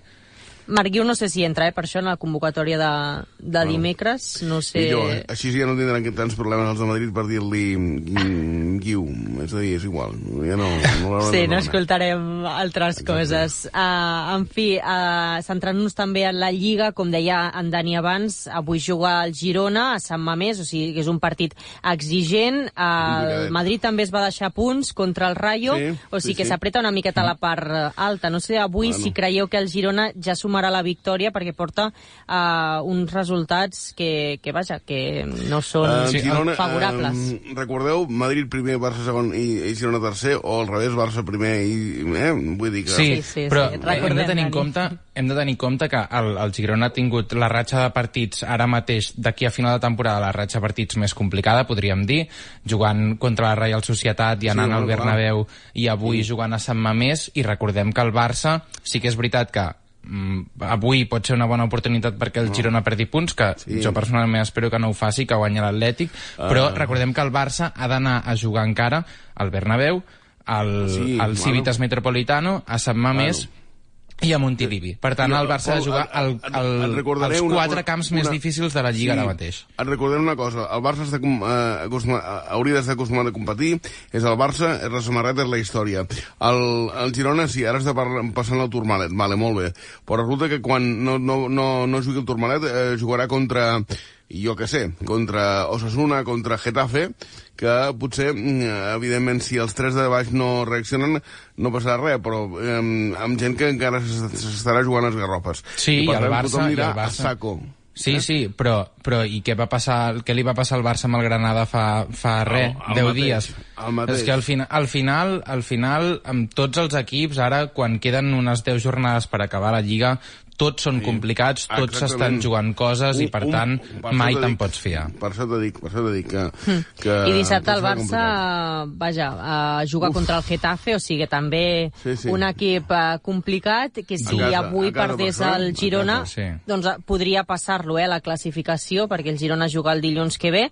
Sí. Marc Guiu no sé si entra, eh, per això, en la convocatòria de, de dimecres. No sé... Millor, eh? Així ja no tindran tants problemes els de Madrid per dir-li mm, Guiu. És a dir, és igual. Ja no, no Sí, no escoltarem altres coses. Uh, en fi, uh, centrant-nos també en la Lliga, com deia en Dani abans, avui juga el Girona a Sant Mamés, o sigui que és un partit exigent. Uh, el Madrid també es va deixar punts contra el Rayo, Sí, o sigui sí, que sí. s'apreta una miqueta la part alta. No sé avui Bueno. si creieu que el Girona ja s'ho sumarà la victòria perquè porta uh, uns resultats que, que, vaja, que no són Eh, sí, Girona, favorables. Eh, recordeu, Madrid primer, Barça segon i, i Girona tercer, o al revés, Barça primer i... Eh? Vull dir que... Sí, Sí, sí, però sí, hem de recordem, tenir en compte hem de tenir en compte que el, el Girona ha tingut la ratxa de partits ara mateix d'aquí a final de temporada la ratxa de partits més complicada, podríem dir, jugant contra la Real Societat i anant Sí, al clar. Bernabéu i avui jugant a Sant Mamés i recordem que el Barça sí que és veritat que mm, avui pot ser una bona oportunitat perquè el Girona perdi punts, que Sí. jo personalment espero que no ho faci, que guanyi l'Atlètic, però recordem que el Barça ha d'anar a jugar encara al Bernabéu, al, Sí, al bueno. Civitas Metropolitano, a Sant Mamés i a Montilivi. Per tant, el Barça ha de jugar al, al, als una- quatre una- camps més una- difícils de la Lliga ara mateix. Et recordaré una cosa, el Barça està eh, hauria d'estar acostumat a competir, és el Barça, és la samarreta, és la història. El, el Girona, sí, ara està passant el Turmalet, vale, molt bé, però resulta que quan no, no, no, no jugui el Turmalet eh, jugarà contra, jo que sé, contra Osasuna, contra Getafe, que potser, mm, evidentment, si els tres de baix no reaccionen, no passarà res, però eh, amb gent que encara s'estarà jugant a les garrofes. Sí, I, i el Barça- i el Barça- a saco. Sí, sí, però, però i què va passar, què li va passar al Barça amb el Granada fa, fa res, el 10 mateix, dies? el mateix. És que al, final, al final, al final, amb tots els equips, ara, quan queden unes 10 jornades per acabar la Lliga, tots són Sí. complicats, tots Exactament. estan jugant coses i, Un- per un- tant, per mai te'n dic- pots fiar. Per això t'he dit, per això t'he dit que, que... Hmm. I dissabte el Barça, vaja, uh, juga Uf. contra el Getafe, o sigui, també Sí, sí. un equip uh, complicat, que si casa, avui a casa, perdés això, el a Girona, casa, sí. doncs uh, podria passar-lo, eh, la classificació, perquè el Girona juga el dilluns que ve,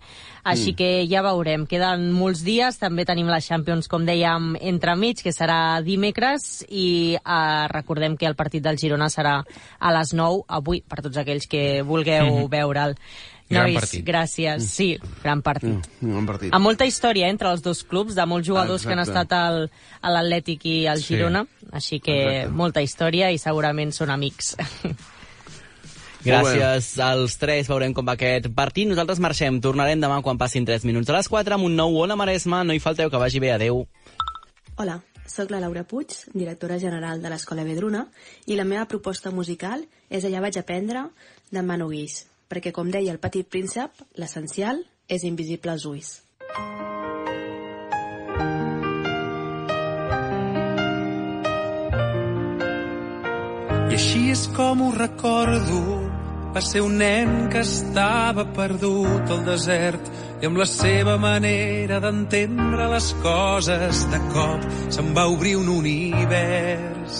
Mm. així que ja veurem. Queden molts dies, també tenim la Champions, com dèiem, entremig, que serà dimecres, i uh, recordem que el partit del Girona serà a les 9, avui, per tots aquells que vulgueu veure'l. Gran Nois, partit. gràcies. Sí, gran partit. Mm, un partit. Amb molta història eh, entre els dos clubs, de molts jugadors que han Exacte. estat al, a l'Atlètic i al Sí. Girona, així que Exacte. molta història i segurament són amics. Gràcies als tres, veurem com va aquest partit. Nosaltres marxem, tornarem demà quan passin 3 minuts a les 4 amb un nou Ona Maresma. No hi falteu, que vagi bé, adeu. Hola, sóc la Laura Puig, directora general de l'Escola Vedruna, i la meva proposta musical és Allà vaig aprendre de Manu Guix, perquè, com deia el petit príncep, l'essencial és invisible als ulls. I així és com ho recordo. Va ser un nen que estava perdut al desert i amb la seva manera d'entendre les coses de cop se'n va obrir un univers.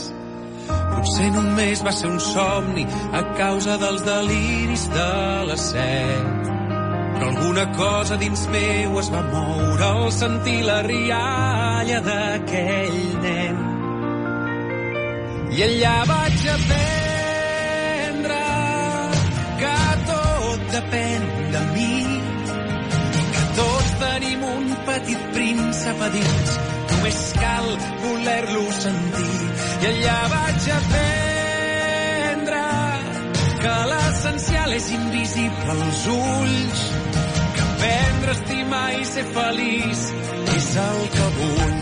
Potser només va ser un somni a causa dels deliris de la set. Però alguna cosa dins meu es va moure al sentir la rialla d'aquell nen. I allà vaig aprendre que tot depèn petit príncep a dins. Només cal voler-lo sentir. I allà vaig aprendre que l'essencial és invisible als ulls, que aprendre a estimar i ser feliç és el que vull.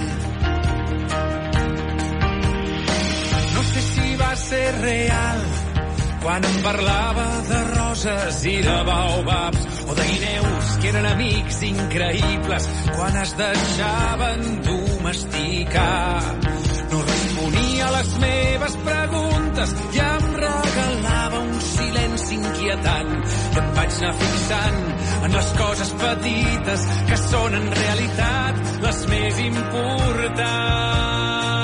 No sé si va ser real quan em parlava de roses i de baobabs o de guineus que eren amics increïbles quan es deixaven domesticar. No responia a les meves preguntes i em regalava un silenci inquietant i em vaig anar fixant en les coses petites que són en realitat les més importants.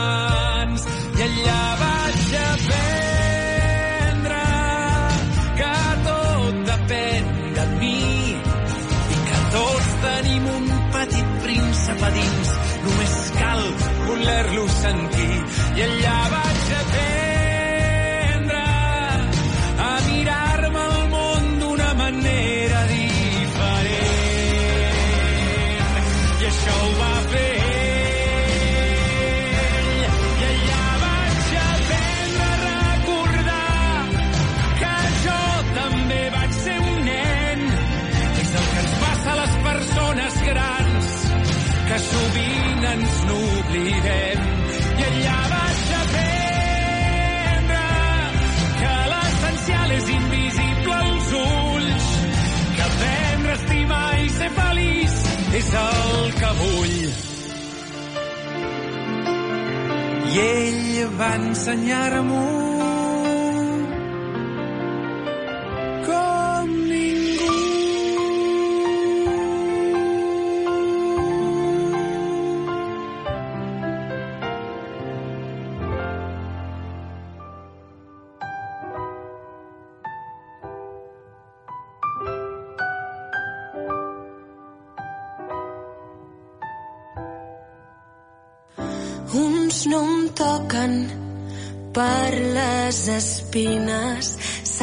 Príncep a dins. Només cal voler-lo sentir. I allà vaig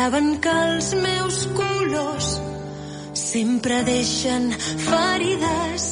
saben que els meus colors sempre deixen ferides,